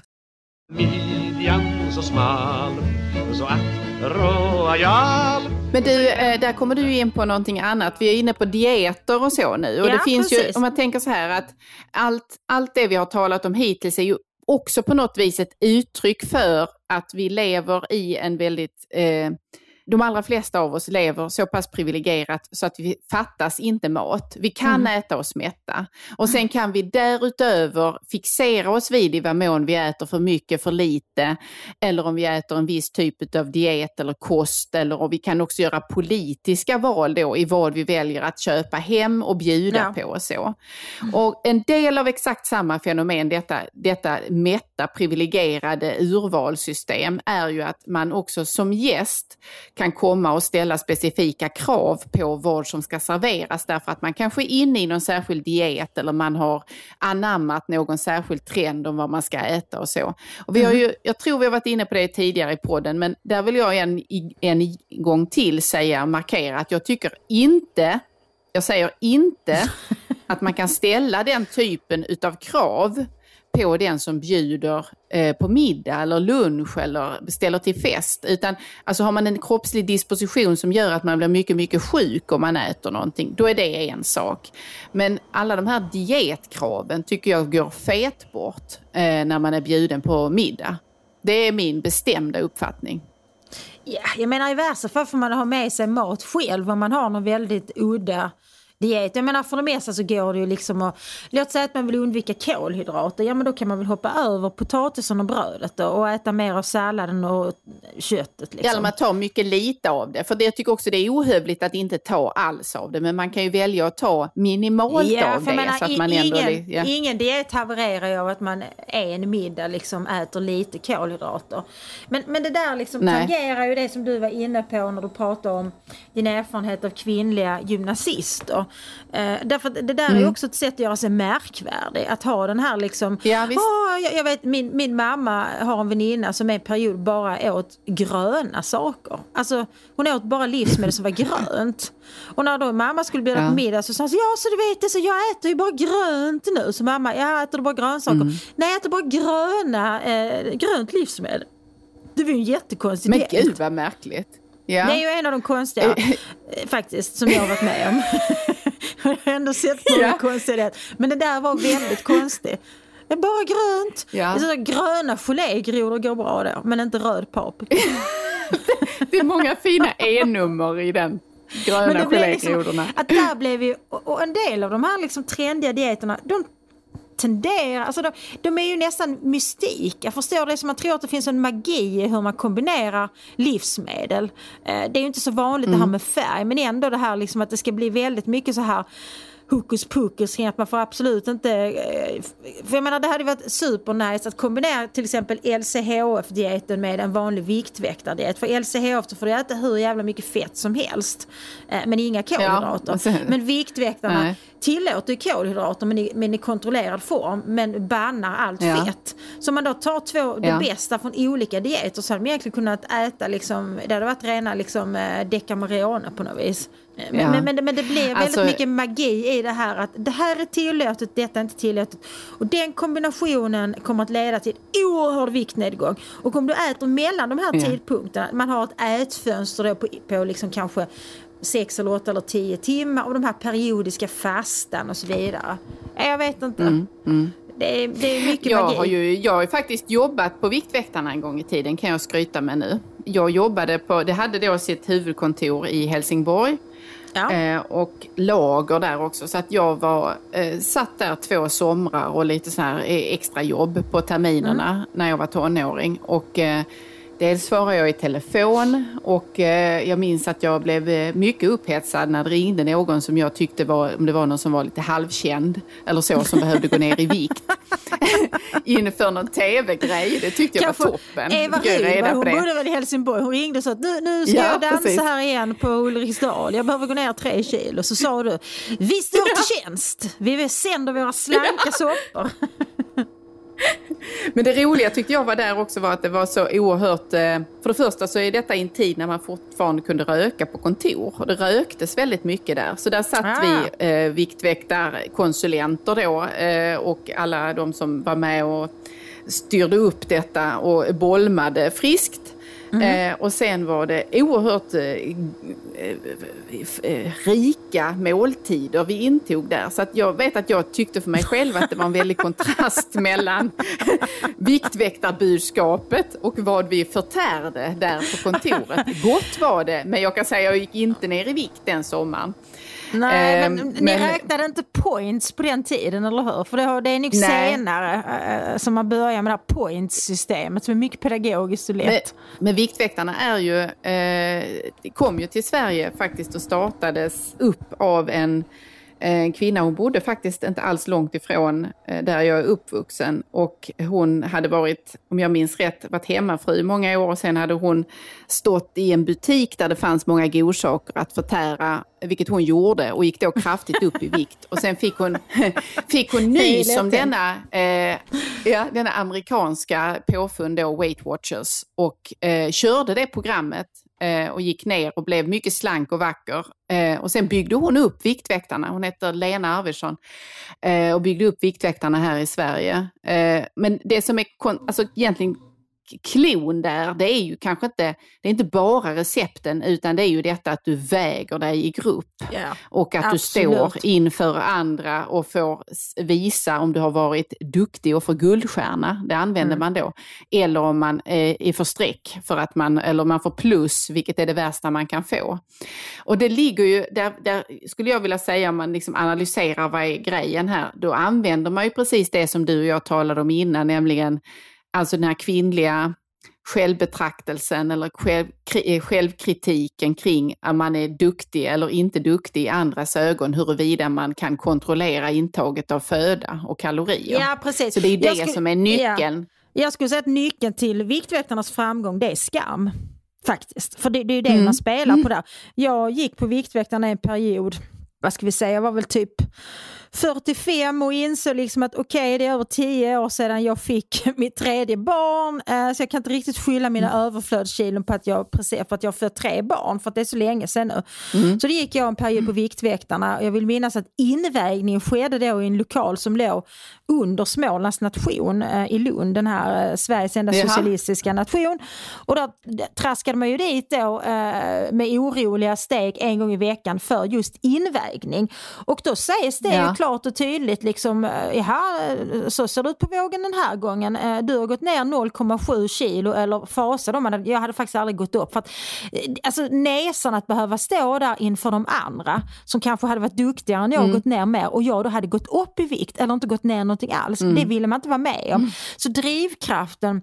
Midjan så smal, så ack royal. Men du, eh, där kommer du in på någonting annat. Vi är inne på dieter och så nu. Och ja, det finns precis. ju, om man tänker så här att allt, allt det vi har talat om hittills är ju också på något vis ett uttryck för att vi lever i en väldigt eh, de allra flesta av oss lever så pass privilegierat så att vi fattas inte mat. Vi kan mm. äta oss mätta. Och sen kan vi därutöver fixera oss vid i vad mån vi äter för mycket, för lite, eller om vi äter en viss typ av diet eller kost. Eller, och vi kan också göra politiska val då i vad vi väljer att köpa hem och bjuda ja. på och så. Och en del av exakt samma fenomen, detta, detta mätta, privilegierade urvalssystem, är ju att man också som gäst kan komma och ställa specifika krav på vad som ska serveras därför att man kanske är inne i någon särskild diet eller man har anammat någon särskild trend om vad man ska äta och så. Och vi har ju, jag tror vi har varit inne på det tidigare i podden men där vill jag en, en gång till säga, markera att jag tycker inte jag säger inte att man kan ställa den typen utav krav på den som bjuder eh, på middag eller lunch eller beställer till fest. Utan alltså har man en kroppslig disposition som gör att man blir mycket, mycket sjuk om man äter någonting, då är det en sak. Men alla de här dietkraven tycker jag går fet bort eh, när man är bjuden på middag. Det är min bestämda uppfattning. Ja, jag menar i värsta fall får man ha med sig mat själv om man har någon väldigt udda diet. Jag menar för det mesta så går det ju liksom att, låt säga att man vill undvika kolhydrater, ja men då kan man väl hoppa över potatisen och brödet då, och äta mer av salladen och köttet. Liksom. Eller man tar mycket lite av det, för det, jag tycker också det är ohövligt att inte ta alls av det, men man kan ju välja att ta minimalt ja, av det. Menar, så att man ingen, ändå, ja. ingen diet havererar ju av att man en middag liksom äter lite kolhydrater. Men, men det där liksom tangerar ju det som du var inne på när du pratade om din erfarenhet av kvinnliga gymnasister. Eh, därför det där mm. är också ett sätt att göra sig märkvärdig. Att ha den här liksom, ja, oh, jag, jag, vet min, min mamma har en väninna som en period bara åt gröna saker. Alltså hon åt bara livsmedel som var grönt. Och när då mamma skulle bjuda ja. på middag så sa hon ja så du vet det så jag äter ju bara grönt nu. Så mamma, jag äter du bara grönsaker? Mm. Nej jag äter bara gröna, eh, grönt livsmedel. Det var ju en jättekonstig Men gud vad märkligt. Ja. Det är ju en av de konstiga, eh, faktiskt, som jag har varit med om. jag har ändå sett många Ja. konstigheter. Men det där var väldigt konstigt. Det är bara grönt. Ja. Så gröna gelégrodor går bra då, men inte röd paprika. Det är många fina E-nummer i den gröna blev liksom, gelégrodorna. att där blev ju, och en del av de här liksom trendiga dieterna, de tenderar, alltså de, de är ju nästan mystik. Jag förstår det som man tror att det finns en magi i hur man kombinerar livsmedel. Eh, det är ju inte så vanligt det här Mm. med färg, men ändå det här liksom att det ska bli väldigt mycket så här hokus pokus kring att man får absolut inte... eh, För jag menar det hade varit supernice att kombinera till exempel LCHF-dieten med en vanlig viktväktardiet. För LCHF så får du äta hur jävla mycket fett som helst. eh, Men inga kolhydrater. sen- Men viktväktarna Nej. tillåter kolhydrater men i, men i kontrollerad form men bannar allt Ja. fett. Så man då tar två, det Ja. bästa från olika dieter så hade man egentligen kunnat äta liksom, det hade varit rena liksom eh, Decameron på något vis. Men, Ja. men, men, det- men det blir väldigt Alltså- mycket magi i det här att det här är tillåtet, detta är inte tillåtet. Och den kombinationen kommer att leda till oerhörd viktnedgång. Och om du äter mellan de här Ja. tidpunkterna, man har ett ätfönster då på, på liksom kanske sex eller åtta eller tio timmar och de här periodiska fastan och så vidare. Jag vet inte. Det, är, det är mycket Jag magi. har ju jag har ju faktiskt jobbat på Viktväktarna en gång i tiden kan jag skryta med nu. Jag jobbade på, det hade då sitt huvudkontor i Helsingborg Ja. eh, och lager där också. Så att jag var, eh, satt där två somrar och lite så här eh, extra jobb på terminerna när jag var tonåring. Och eh, dels svarade jag i telefon och eh, jag minns att jag blev eh, mycket upphetsad när det ringde någon som jag tyckte var, om det var någon som var lite halvkänd eller så, som behövde gå ner i vikt. Inför någon tv-grej. Det tyckte jag var toppen. Eva Rydberg, hon bodde väl i Helsingborg. Hon ringde och sa att nu, nu ska Ja, jag dansa precis. här igen på Ulriksdal. Jag behöver gå ner tre kilo. Så sa du, vi står till tjänst. Vi sänder våra slanka soppor. Men det roliga tyckte jag var där också var att det var så oerhört... eh, För det första så är detta i en tid när man fortfarande kunde röka på kontor. Och det röktes väldigt mycket där. Så där satt Ah. vi eh, viktväktarkonsulenter då eh, och alla de som var med och styrde upp detta och bolmade friskt. Eh, och sen var det oerhört eh, eh, rika måltider vi intog där. Så att jag vet att jag tyckte för mig själv att det var en väldig kontrast mellan viktväktarbudskapet och vad vi förtärde där på kontoret. Gott var det, men jag kan säga att jag gick inte ner i vikt den sommaren. Nej, Eh, men, ni men- räknade inte points på den tiden, eller hur? För det, det är nog Nej. senare eh, som man börjar med det här points-systemet som är mycket pedagogiskt och Men, lätt. men Viktväktarna är ju, eh, kom ju till Sverige faktiskt och startades upp av en, en kvinna. Hon bodde faktiskt inte alls långt ifrån eh, där jag är uppvuxen. Och hon hade varit, om jag minns rätt, varit hemmafru i många år. Och sen hade hon stått i en butik där det fanns många godsaker att förtära, vilket hon gjorde och gick då kraftigt upp i vikt. Och sen fick hon, fick hon nys om denna, eh, ja, denna amerikanska påfund då, Weight Watchers och eh, körde det programmet eh, och gick ner och blev mycket slank och vacker. Eh, och sen byggde hon upp Viktväktarna, hon heter Lena Arvidsson, eh, och byggde upp Viktväktarna här i Sverige. Eh, men det som är alltså, egentligen klon där, det är ju kanske inte, det är inte bara recepten utan det är ju detta att du väger dig i grupp. Ja. Och att Absolut. du står inför andra och får visa om du har varit duktig och får guldstjärna, det använder Mm. man då. Eller om man eh, är för streck, för att man, eller man får plus, vilket är det värsta man kan få. Och det ligger ju, där, där skulle jag vilja säga om man liksom analyserar vad är grejen här, då använder man ju precis det som du och jag talade om innan, nämligen alltså den här kvinnliga självbetraktelsen eller själv, kri- självkritiken kring att man är duktig eller inte duktig i andras ögon huruvida man kan kontrollera intaget av föda och kalorier. Ja, precis. Så det är det skulle- som är nyckeln. Ja. Jag skulle säga att nyckeln till Viktväktarnas framgång det är skam. Faktiskt. För det, det är ju det Mm. man spelar på där. Jag gick på Viktväktarna en period, vad ska vi säga, jag var väl typ 45 och insåg liksom att okej, okay, det är över 10 år sedan jag fick mitt tredje barn. Eh, så jag kan inte riktigt skylla mina mm. överflödskilon på att jag, precis, för att jag fött tre barn, för att det är så länge sedan nu. Mm. Så det gick jag en period på Viktväktarna. Jag vill minnas att invägningen skedde då i en lokal som låg under Smålands nation eh, i Lund, den här eh, Sveriges enda Jaha. socialistiska nation. Och där traskade man ju dit då med oroliga steg en gång i veckan för just invägning. Och då sägs det ja. ju klart och tydligt liksom, jaha, så ser det ut på vågen den här gången. Du har gått ner 0,7 kilo eller fasa dem. Jag hade faktiskt aldrig gått upp. För att, alltså näsan att behöva stå där inför de andra som kanske hade varit duktigare än jag och mm. gått ner mer och jag då hade gått upp i vikt eller inte gått ner någonting alls. Mm. Det ville man inte vara med om. Mm. Så drivkraften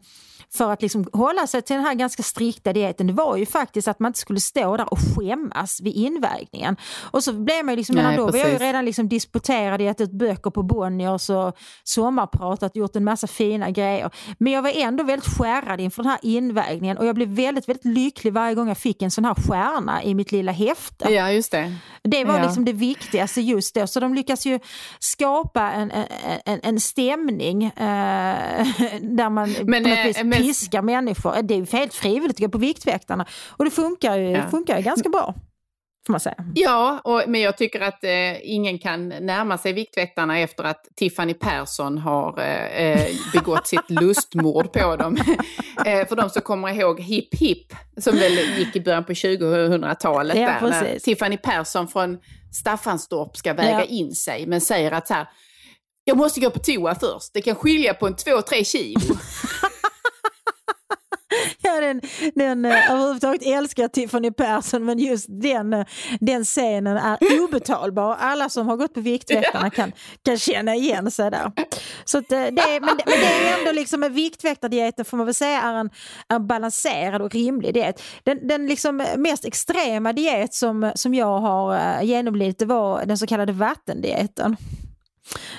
för att liksom hålla sig till den här ganska strikta dieten, det var ju faktiskt att man inte skulle stå där och skämmas vid invägningen. Och så blev man ju liksom, Nej, då var jag ju redan liksom disputerad, gett ut böcker på Bonniers och sommarpratat, gjort en massa fina grejer. Men jag var ändå väldigt skärrad inför den här invägningen och jag blev väldigt, väldigt lycklig varje gång jag fick en sån här stjärna i mitt lilla häfte. Ja, just det. Det var ja. liksom det viktigaste just då. Så de lyckas ju skapa en, en, en stämning eh, där man men, på något vis men, piskar människor. Det är ju helt frivilligt att gå på Viktväktarna. Och det funkar ju, ja. funkar ju ganska bra. Ja, och, men jag tycker att eh, ingen kan närma sig Viktväktarna efter att Tiffany Persson har eh, eh begått sitt lustmord på dem. eh, för de som kommer ihåg Hipp Hipp, som väl gick i början på 2000-talet. Ja, där, när Tiffany Persson från Staffanstorp ska väga ja. in sig, men säger att så här, jag måste gå på toa först. Det kan skilja på en två, tre kilo. den, den, uh, överhuvudtaget älskar Tiffany Persson men just den, uh, den scenen är obetalbar. Alla som har gått på Viktväktarna kan, kan känna igen sig där. Så uh, det, men, men det är ändå liksom en Viktväktardieten får man väl säga är en, en balanserad och rimlig diet. Den, den liksom mest extrema diet som, som jag har genomlidit var den så kallade vattendieten.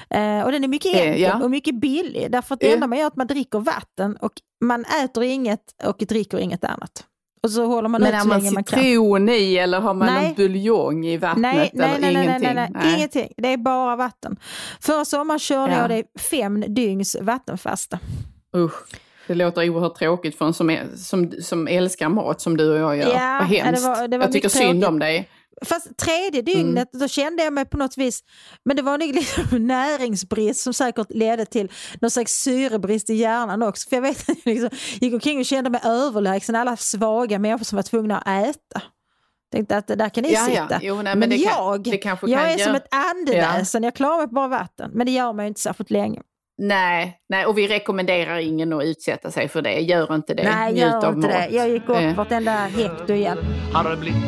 Eh, och den är mycket eh, enkel ja. och mycket billig därför att det enda man gör är att man dricker vatten och man äter inget och dricker inget annat. Och så håller man Men ut så länge man kan. Men har man citron i eller har man nej. någon buljong i vattnet? Nej, nej, eller nej, ingenting? Nej, nej, nej, ingenting. Det är bara vatten. Förra sommaren körde ja. jag det fem dygns vattenfasta. Usch. Det låter oerhört tråkigt för en som, är, som, som älskar mat som du och jag gör. Ja, Vad hemskt. Det var, det var jag tycker synd om dig. Fast tredje dygnet mm. då kände jag mig på något vis, men det var nog liksom näringsbrist som säkert ledde till någon slags syrebrist i hjärnan också. För jag vet att jag liksom gick omkring och kände mig överlägsen alla svaga människor som var tvungna att äta. Tänkte att där kan ni ja, sitta. Ja. Jo, nej, men, men jag, kan, jag är som ett andeväsen, ja. jag klarar mig på bara vatten. Men det gör man ju inte särskilt länge. Nej, nej, och vi rekommenderar ingen att utsätta sig för det. Gör inte det. Nej, Njut gör av inte mat. det. Jag gick upp eh. vartenda hekto igen. Har blivit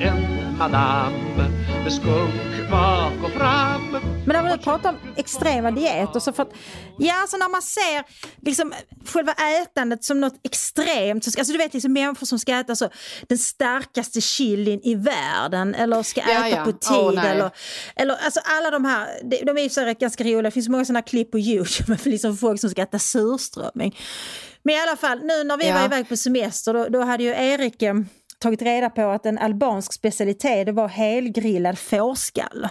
en madame med skunk bak och fram. Men när vi nu pratar om extrema dieter så för att, ja alltså när man ser liksom själva ätandet som något extremt, alltså du vet liksom människor som ska äta så den starkaste chilin i världen eller ska äta ja, ja. på tid oh, eller, eller alltså alla de här, de är ju så ganska roliga, det finns många sådana klipp på Youtube med liksom folk som ska äta surströmming. Men i alla fall, nu när vi ja. var iväg på semester då, då hade ju Erik tagit reda på att en albansk specialitet var helgrillad fårskalle.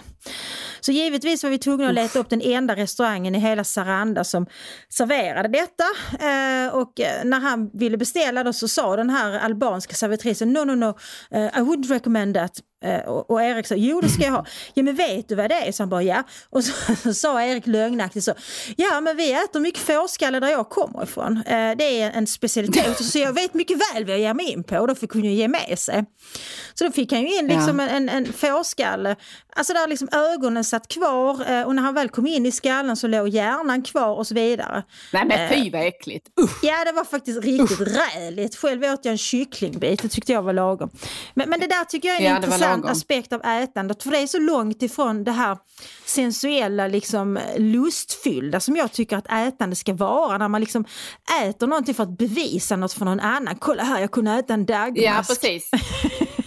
Så givetvis var vi tvungna att leta upp den enda restaurangen i hela Saranda som serverade detta. Eh, och eh, när han ville beställa då så sa den här albanska servitrisen no, no, no, uh, I wouldn't recommend that. Uh, och, och, Erik sa, jo det ska jag ha. Ja men vet du vad det är? Så han bara, ja. Och så, så sa Erik lögnaktigt så, ja men vi äter mycket fårskalle där jag kommer ifrån. Uh, det är en specialitet. Så jag vet mycket väl vad jag ger mig in på och då fick hon ju ge med sig. Så då fick han ju in liksom ja. en, en fårskalle, alltså där liksom ögonen satt kvar eh, och när han väl kom in i skallen så låg hjärnan kvar och så vidare. Nej men fy vad äckligt! Usch. Ja det var faktiskt riktigt Usch. räligt. Själv åt jag en kycklingbit, det tyckte jag var lagom. Men, men det där tycker jag är en ja, intressant aspekt av ätandet för det är så långt ifrån det här sensuella, liksom lustfyllda som jag tycker att ätande ska vara. När man liksom äter någonting för att bevisa något för någon annan. Kolla här, jag kunde äta en dagmask. Ja precis.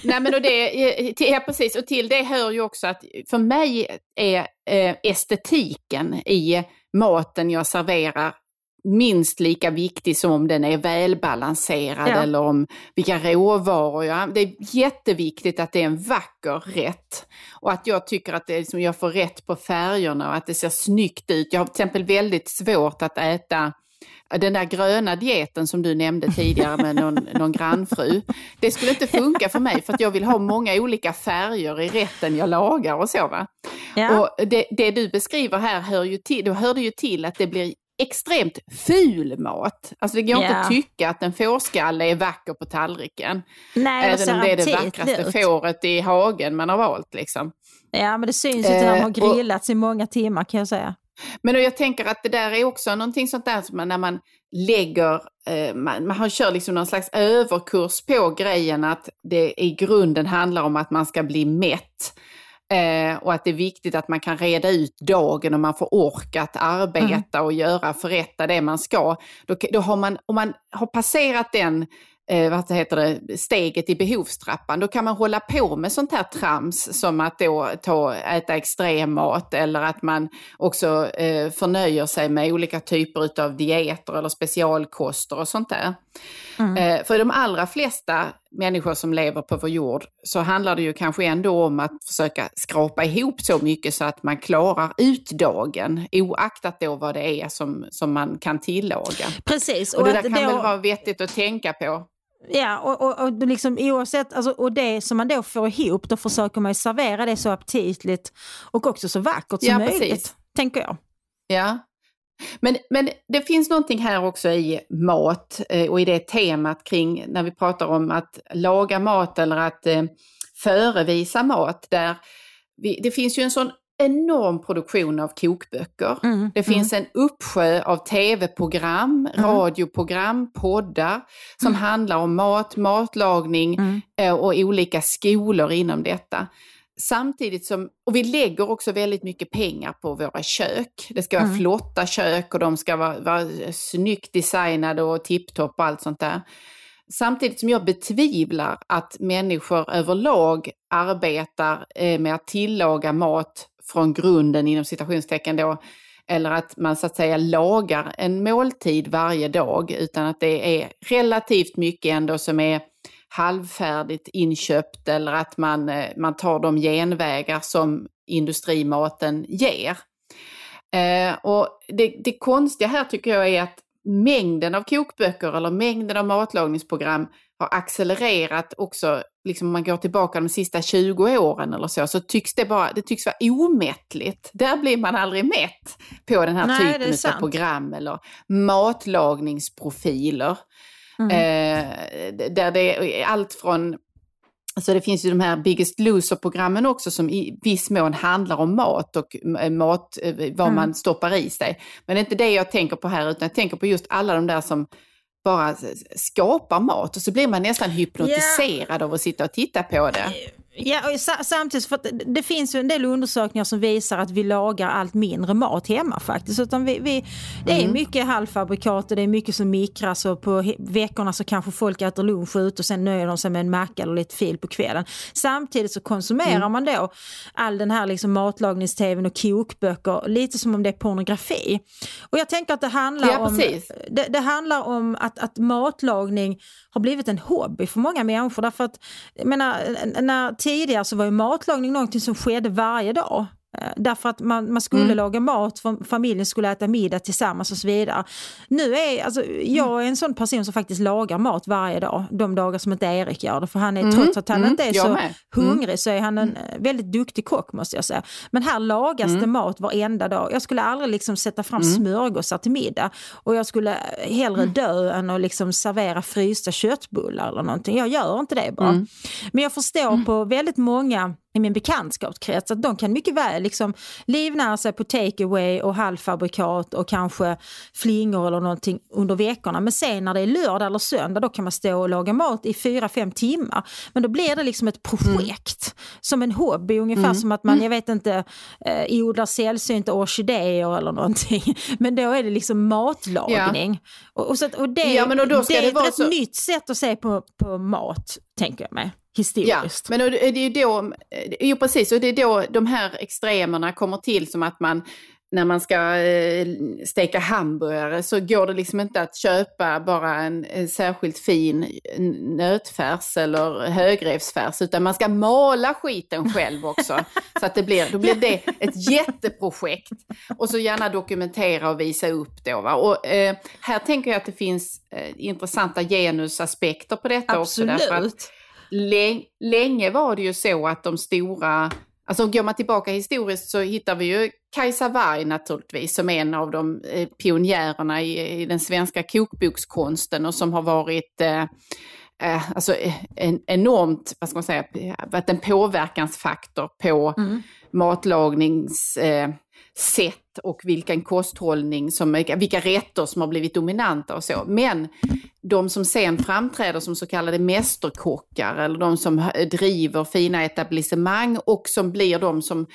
Nej men och det, ja, precis, och till det hör ju också att för mig är eh, estetiken i maten jag serverar minst lika viktig som om den är välbalanserad Ja. eller om vilka råvaror jag Det är jätteviktigt att det är en vacker rätt. Och att jag tycker att det är liksom, jag får rätt på färgerna och att det ser snyggt ut. Jag har till exempel väldigt svårt att äta den där gröna dieten som du nämnde tidigare med någon, någon grannfru. Det skulle inte funka för mig för att jag vill ha många olika färger i rätten jag lagar och så. Va? Ja. Och det, det du beskriver här hör ju till, då hör det ju till att det blir extremt ful mat. Alltså det går inte Ja. att tycka att en fårskalle är vacker på tallriken. Nej, Även om det är det vackraste ut. fåret i hagen man har valt. Liksom. Ja, men det syns ju när de har Eh, och- grillats i många timmar kan jag säga. Men jag tänker att det där är också någonting sånt där som man, när man lägger, eh, man, man kör liksom någon slags överkurs på grejen att det i grunden handlar om att man ska bli mätt. Eh, och att det är viktigt att man kan reda ut dagen och man får orka att arbeta och göra, förrätta det man ska. Då, då har man, om man har passerat den eh, vad heter det, steget i behovstrappan, då kan man hålla på med sånt här trams som att då ta, äta extremmat eller att man också eh, förnöjer sig med olika typer av dieter eller specialkoster och sånt där. Eh, för de allra flesta människor som lever på vår jord så handlar det ju kanske ändå om att försöka skrapa ihop så mycket så att man klarar ut dagen oaktat då vad det är som, som man kan tillaga. Precis. Och det där kan då- väl vara vettigt att tänka på. Ja, och, och, och liksom, oavsett, alltså, och det som man då får ihop, då försöker man ju servera det så aptitligt och också så vackert som Ja, möjligt, precis. tänker jag. Ja. Men, men det finns någonting här också i mat eh, och i det temat kring när vi pratar om att laga mat eller att eh, förevisa mat. Där vi, det finns ju en sån enorm produktion av kokböcker. Mm, Det finns en uppsjö av tv-program, radioprogram, poddar som handlar om mat, matlagning Mm. eh, och olika skolor inom detta. Samtidigt som, och vi lägger också väldigt mycket pengar på våra kök. Det ska vara Mm. flotta kök och de ska vara, vara snyggt designade och tipptopp och allt sånt där. Samtidigt som jag betvivlar att människor överlag arbetar eh, med att tillaga mat från grunden inom citationstecken då, eller att man så att säga lagar en måltid varje dag, utan att det är relativt mycket ändå som är halvfärdigt inköpt eller att man, eh, man tar de genvägar som industrimaten ger. Eh, och det, det konstiga här tycker jag är att mängden av kokböcker eller mängden av matlagningsprogram har accelererat också, liksom om man går tillbaka de sista 20 åren eller så, så tycks det bara, det tycks vara omättligt. Där blir man aldrig mätt på den här Nej, typen av program eller matlagningsprofiler. Mm. Eh, där det är allt från Alltså det finns ju de här Biggest Loser-programmen också som i viss mån handlar om mat och eh, mat, eh, vad Mm. man stoppar i sig. Men det är inte det jag tänker på här, utan jag tänker på just alla de där som bara skapar mat och så blir man nästan hypnotiserad av att sitta och titta på det. Ja, och sa- samtidigt för det, finns ju en del undersökningar som visar att vi lagar allt mindre mat hemma faktiskt. Utan vi, vi, det Mm. är mycket halvfabrikat och det är mycket som mikras och på veckorna så kanske folk äter lunch ut och sen nöjer de sig med en macka eller lite fil på kvällen. Samtidigt så konsumerar Mm. man då all den här liksom matlagningstvn och kokböcker lite som om det är pornografi. Och jag tänker att det handlar Ja, om det, det handlar om att, att matlagning har blivit en hobby för många människor. Därför att, jag menar, när tidigare så var ju matlagning någonting som skedde varje dag. Eh, Därför att man, man skulle Mm. laga mat, familjen skulle äta middag tillsammans och så vidare. Nu är, alltså, jag är en sån person som faktiskt lagar mat varje dag, de dagar som inte Erik gör det. För han är, Mm, trots att han mm, inte är jag så med. hungrig så är han en eh, väldigt duktig kock måste jag säga. Men här lagas Mm. det mat varenda dag. Jag skulle aldrig liksom sätta fram smörgåsar till middag och jag skulle hellre Mm. dö än att liksom servera frysta köttbullar eller någonting. Jag gör inte det bara. Mm. Men jag förstår på väldigt många i min bekantskapskrets att de kan mycket väl liksom livnära sig på takeaway och halvfabrikat och kanske flingor eller någonting under veckorna. Men sen när det är lördag eller söndag då kan man stå och laga mat i fyra fem timmar. Men då blir det liksom ett projekt, som en hobby, ungefär som att man, jag vet inte, eh, odlar sällsynta orkidéer eller någonting. Men då är det liksom matlagning. Och, och, så att, och det, Ja, och det är ett så- nytt sätt att se på, på mat, tänker jag mig. Historiskt. Ja, men det är ju då, eh, jo precis, och det är då de här extremerna kommer till som att man när man ska eh, steka hamburgare så går det liksom inte att köpa bara en, en särskilt fin nötfärs eller högrevsfärs utan man ska mala skiten själv också. så att det blir, då blir det ett jätteprojekt. Och så gärna dokumentera och visa upp då. Va? Och, eh, här tänker jag att det finns eh, intressanta genusaspekter på detta Absolut. också. Därför att länge var det ju så att de stora Alltså går man tillbaka historiskt så hittar vi ju Kajsa Warg naturligtvis som en av de eh, pionjärerna i, i, den svenska kokbokskonsten och som har varit eh, eh, alltså, eh, en, enormt, vad ska man säga, varit en påverkansfaktor på mm. matlagningssätt och vilken kosthållning, som, vilka rätter som har blivit dominanta och så. Men de som sen framträder som så kallade mästerkockar eller de som driver fina etablissemang och som blir de som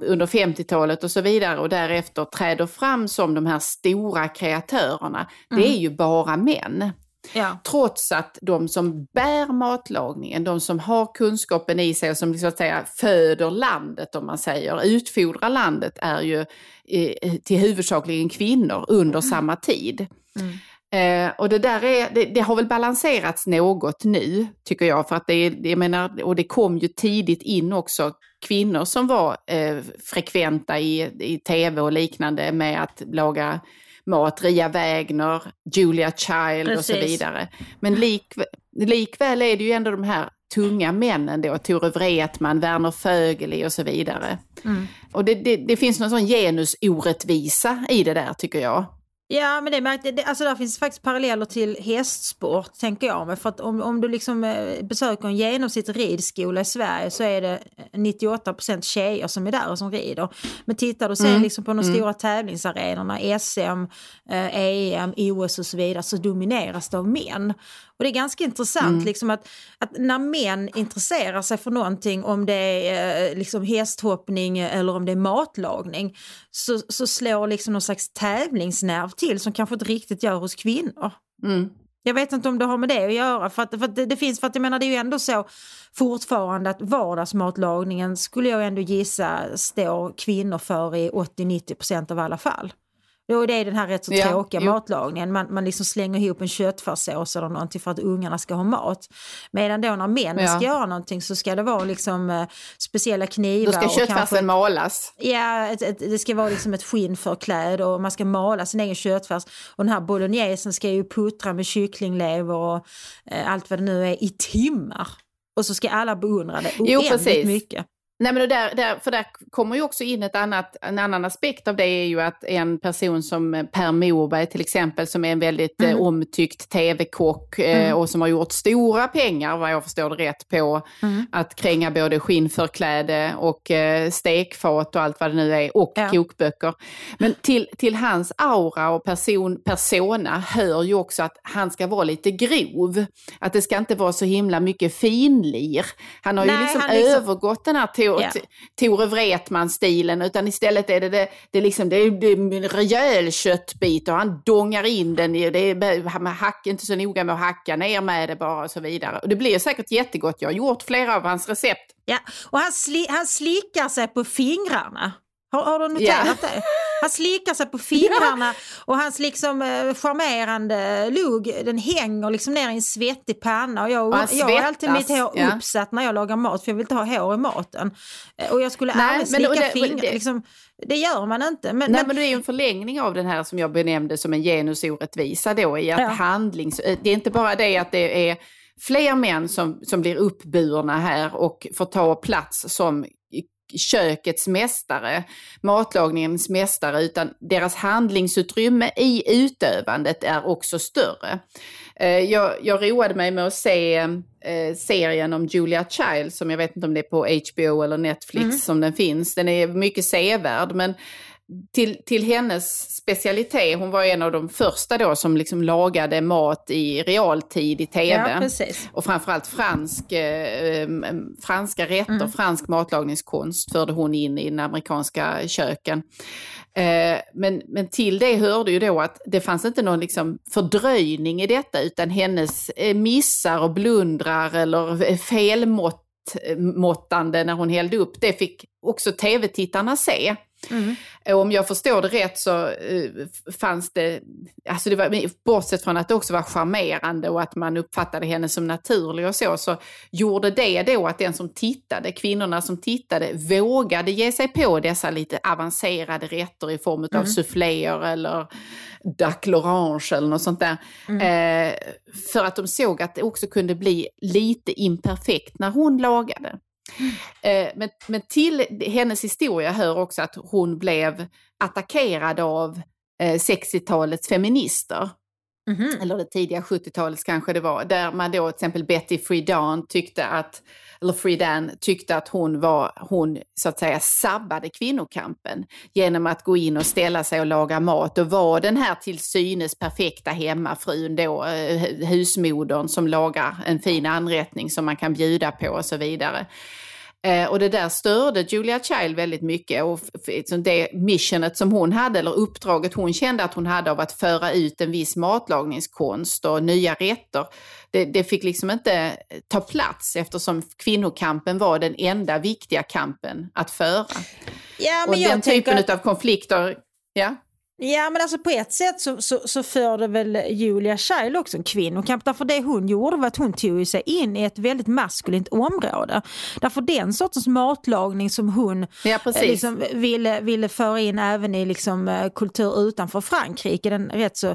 under 50-talet och så vidare och därefter träder fram som de här stora kreatörerna, mm. det är ju bara män. Ja. Trots att de som bär matlagningen, de som har kunskapen i sig och som så att säga föder landet om man säger, utfodrar landet är ju eh, till huvudsakligen kvinnor under mm. samma tid. Mm. Eh, och det där är, det, det, har väl balanserats något nu, tycker jag, för att det, det, menar, och det kom ju tidigt in också kvinnor som var eh, frekventa i, i tv och liknande med att laga mat, Ria Wägner, Julia Child Precis. och så vidare. Men lik, likväl är det ju ändå de här tunga männen då, Tore Wretman, Werner Fögeli och så vidare. Mm. Och det, det, det finns någon sån genusorättvisa i det där tycker jag. Ja, men det märkte, det, alltså där finns faktiskt paralleller till hästsport, tänker jag. Men för att om, om du liksom eh, besöker en genomsnittlig ridskola i Sverige så är det 98% tjejer som är där och som rider. Men tittar du sen mm. liksom på de mm. stora tävlingsarenorna, SM, eh, EM, OS och så vidare, så domineras det av män. Och det är ganska intressant mm. liksom att, att när män intresserar sig för någonting, om det är eh, liksom hästhoppning eller om det är matlagning, så, så slår liksom någon slags tävlingsnerv till som kanske inte riktigt gör hos kvinnor. Mm. Jag vet inte om det har med det att göra, för, att, för att det, det, finns, för att jag menar det är ju ändå så fortfarande att vardagsmatlagningen skulle jag ändå gissa står kvinnor för i 80-90% av alla fall. Jo, det är den här rätt så tråkiga ja, matlagningen. Man, man liksom slänger ihop en köttfärssås eller någonting för att ungarna ska ha mat. Medan då när männen ja. ska göra någonting så ska det vara liksom uh, speciella knivar. Då ska köttfärsen malas. Ja, ett, ett, det ska vara liksom ett skinnförkläde och man ska mala sin egen köttfärs. Och den här bolognesen ska ju puttra med kycklinglever och uh, allt vad det nu är i timmar. Och så ska alla beundra det oändligt mycket. Nej, men där, där, för där kommer ju också in ett annat, en annan aspekt av det är ju att en person som Per Morberg till exempel, som är en väldigt mm. eh, omtyckt tv-kock eh, mm. och som har gjort stora pengar, vad jag förstår det rätt, på mm. att kränga både skinnförkläde och eh, stekfat och allt vad det nu är, och ja. kokböcker. Men till, till hans aura och person, persona hör ju också att han ska vara lite grov. Att det ska inte vara så himla mycket finlir. Han har Nej, ju liksom, liksom övergått den här Tore, yeah. Tore Wretman-stilen, utan istället är det, det, det, liksom, det är en rejäl köttbit och han dongar in den. Det är hack, inte så noga med att hacka ner med det bara och så vidare. Och det blir säkert jättegott. Jag har gjort flera av hans recept. Ja, och han, sli, han slickar sig på fingrarna. Har, har du noterat yeah. det? Han slickar sig på fingrarna och hans liksom eh, charmerande lugg den hänger liksom ner i en svettig panna. Och jag, och jag har alltid mitt hår ja. uppsatt när jag lagar mat för jag vill inte ha hår i maten. Eh, och jag skulle Nej, aldrig slicka det, fingrar. Det, liksom, det gör man inte. Men, Nej, men, det är ju en förlängning av den här som jag benämnde som en genusorättvisa då i att ja. handlings... Eh, det är inte bara det att det är fler män som, som blir uppburna här och får ta plats som kökets mästare, matlagningens mästare, utan deras handlingsutrymme i utövandet är också större. Eh, jag, jag roade mig med att se eh, serien om Julia Child, som jag vet inte om det är på HBO eller Netflix mm. som den finns. Den är mycket sevärd, men till, till hennes specialitet, hon var en av de första då som liksom lagade mat i realtid i tv. Ja, och framförallt fransk, eh, franska rätter, mm. fransk matlagningskonst förde hon in i den amerikanska köken. Eh, men, men till det hörde ju då att det fanns inte någon liksom fördröjning i detta utan hennes eh, missar och blundrar eller felmått måttande när hon hällde upp, det fick också tv-tittarna se. Och om jag förstår det rätt så eh, fanns det, alltså det var, bortsett från att det också var charmerande och att man uppfattade henne som naturlig och så, så gjorde det då att den som tittade, kvinnorna som tittade, vågade ge sig på dessa lite avancerade rätter i form av souffléer eller duck l'orange eller något sånt där. Eh, för att de såg att det också kunde bli lite imperfekt när hon lagade. Eh, men, men till hennes historia hör också att hon blev attackerad av eh, 60-talets feminister. Mm-hmm. Eller det tidiga 70-talet kanske det var. Där man då till exempel Betty Friedan tyckte att, eller Friedan tyckte att hon var, hon så att säga sabbade kvinnokampen genom att gå in och ställa sig och laga mat och vara den här till synes perfekta hemmafrun då, eh, husmodern som lagar en fin anrättning som man kan bjuda på och så vidare. Eh, och det där störde Julia Child väldigt mycket och liksom det missionet som hon hade, eller uppdraget hon kände att hon hade av att föra ut en viss matlagningskonst och nya rätter, det, det fick liksom inte ta plats eftersom kvinnokampen var den enda viktiga kampen att föra. Ja, och den typen att- av konflikter, ja. Ja men alltså på ett sätt så, så, så förde väl Julia Child också en kvinnokamp. Därför det hon gjorde var att hon tog sig in i ett väldigt maskulint område. Därför den sortens matlagning som hon Ja, eh, liksom ville, ville föra in även i liksom, eh, kultur utanför Frankrike, den rätt så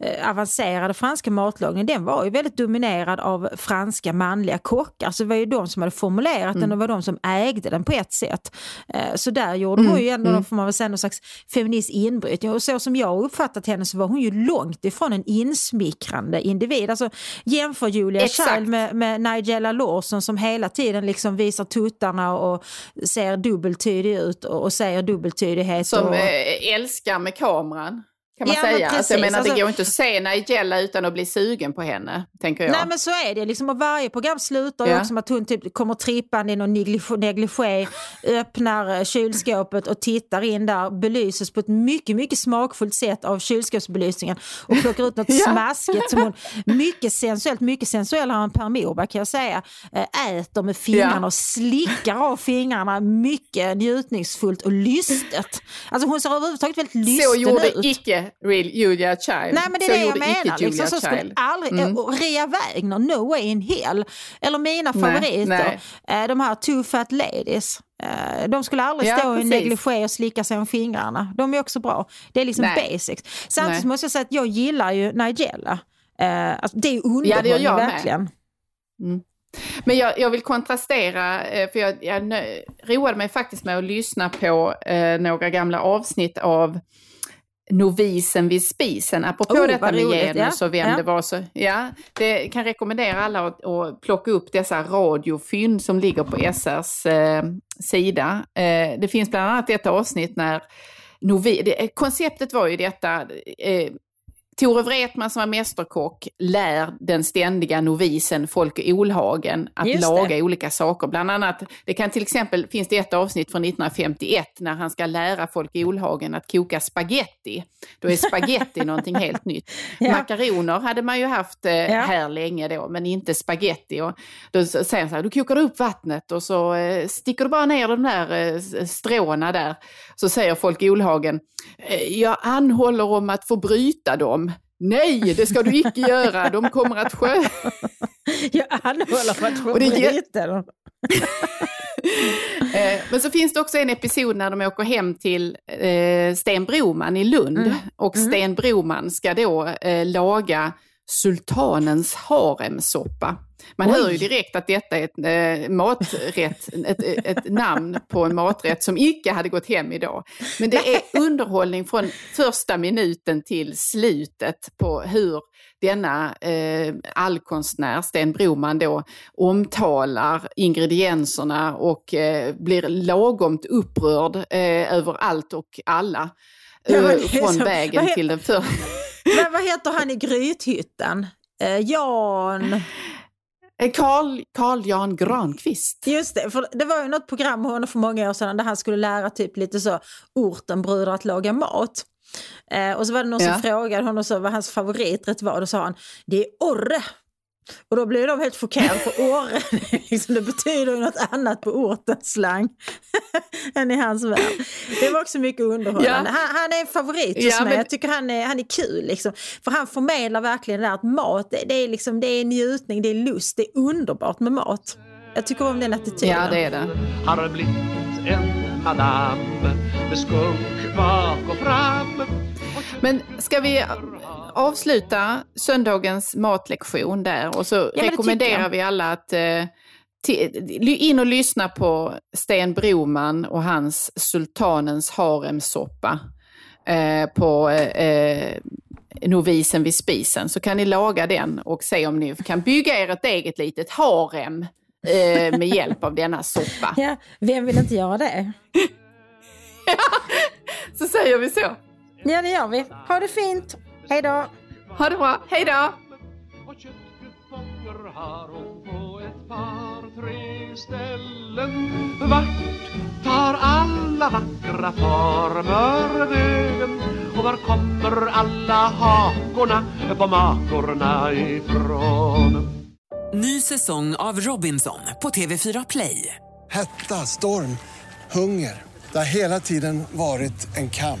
eh, avancerade franska matlagningen, den var ju väldigt dominerad av franska manliga kockar. Så det var ju de som hade formulerat Mm. den och var de som ägde den på ett sätt. Eh, så där gjorde hon ju ändå, mm. får man väl säga, någon slags feminist inbrytning. Och så som jag har uppfattat henne så var hon ju långt ifrån en insmickrande individ. Alltså, jämför Julia. Child med, med Nigella Lawson som hela tiden liksom visar tuttarna och ser dubbeltydig ut och, och säger dubbeltydighet. Som och, eh, älskar med kameran. Kan man Ja, men säga. Alltså, jag precis. menar, Alltså- det går inte att se Nigella utan att bli sugen på henne, tänker jag. Nej men så är det, liksom, och varje program slutar Ja. också med att hon typ kommer trippande i någon negligé, öppnar eh, kylskåpet och tittar in där, belyses på ett mycket, mycket smakfullt sätt av kylskåpsbelysningen och plockar ut något Ja. smaskigt som hon, mycket sensuellt, mycket sensuellare än Per Morberg kan jag säga, eh, äter med fingrarna Ja. och slickar av fingrarna mycket njutningsfullt och lystet. Alltså hon ser överhuvudtaget väldigt lysten Så gjorde ut. icke real Julia Child. Nej men det så är det jag menar. Liksom, så skulle Child. aldrig, Mm. och Rea Wägner, No way in hell. Eller mina Nej, favoriter, eh, de här Two Fat Ladies. Eh, De skulle aldrig Ja, stå i precis. negligé och slicka sig om fingrarna. De är också bra. Det är liksom Nej. basics. Samtidigt Nej. måste jag säga att jag gillar ju Nigella. Eh, alltså, det är ju Ja, det gör underhållning jag verkligen. Men jag, jag vill kontrastera, för jag, jag roade mig faktiskt med att lyssna på eh, några gamla avsnitt av Novisen vid spisen, apropå Oh, detta med roligt, genus ja. och vem Ja. det var. Så, ja, det kan rekommendera alla att, att plocka upp dessa radiofynd som ligger på SRs eh, sida. Eh, det finns bland annat ett avsnitt när Novi, det, konceptet var ju detta, eh, Tore Wretman som var mästerkock lär den ständiga novisen Folke Olhagen att Just det. laga olika saker. Bland annat, det kan till exempel, finns det ett avsnitt från 1951 när han ska lära Folke Olhagen att koka spaghetti. Då är spaghetti någonting helt nytt. Ja. Makaroner hade man ju haft eh, Ja. här länge då, men inte spaghetti. Och då säger han så här, du kokar upp vattnet och så eh, sticker du bara ner de där eh, stråna där. Så säger Folke Olhagen, jag anhåller om att få bryta dem. Nej, det ska du icke göra, de kommer att sjö... Jag anhåller för att få bryta dem. Eh, Men så finns det också en episod när de åker hem till eh, Sten Broman i Lund. Och Sten Broman ska då eh, laga sultanens haremsoppa. Man Oj. hör ju direkt att detta är ett eh, maträtt, ett, ett namn på en maträtt som icke hade gått hem idag. Men det är underhållning från första minuten till slutet på hur denna eh, allkonstnär, Sten Broman, då omtalar ingredienserna och eh, blir lagomt upprörd eh, över allt och alla. Ja, eh, från så- vägen till den för... Men vad heter han i Grythyttan? Eh, Jan... Eh, Carl, Carl Jan Granqvist. Just det, för det var ju något program honom för många år sedan där han skulle lära typ lite så ortenbröder att laga mat. Eh, och så var det någon Ja. som frågade honom så vad hans favoriträtt var. Då sa han, det är orre. Och då blir de helt chockerade för Åre, liksom, det betyder ju något annat på ortens slang än i hans värld. Det var också mycket underhållande. Ja. Han, han är en favorit hos Ja, mig. men- Jag tycker han är, han är kul. Liksom. För han förmedlar verkligen det där att mat, det, det, är liksom, det är njutning, det är lust, det är underbart med mat. Jag tycker om den attityden. Ja, det är det. Har blivit en madam med skunk bak och fram Men ska vi avsluta söndagens matlektion där och så tycker rekommenderar vi alla att eh, in och lyssna på Sten Broman och hans Sultanens haremsoppa eh, på eh, Novisen vid spisen så kan ni laga den och se om ni kan bygga er ett eget litet harem eh, med hjälp av denna soppa. Ja, vem vill inte göra det? Så säger vi så. Ja, det gör vi. Ha det fint. Hej då. Ha det bra, hej då! och köttkuponger har hon på ett par tre ställen Vart tar alla vackra former vägen och var kommer alla hakorna på makorna ifrån? Ny säsong av Robinson på TV4 Play. Hetta, storm, hunger. Det har hela tiden varit en kamp.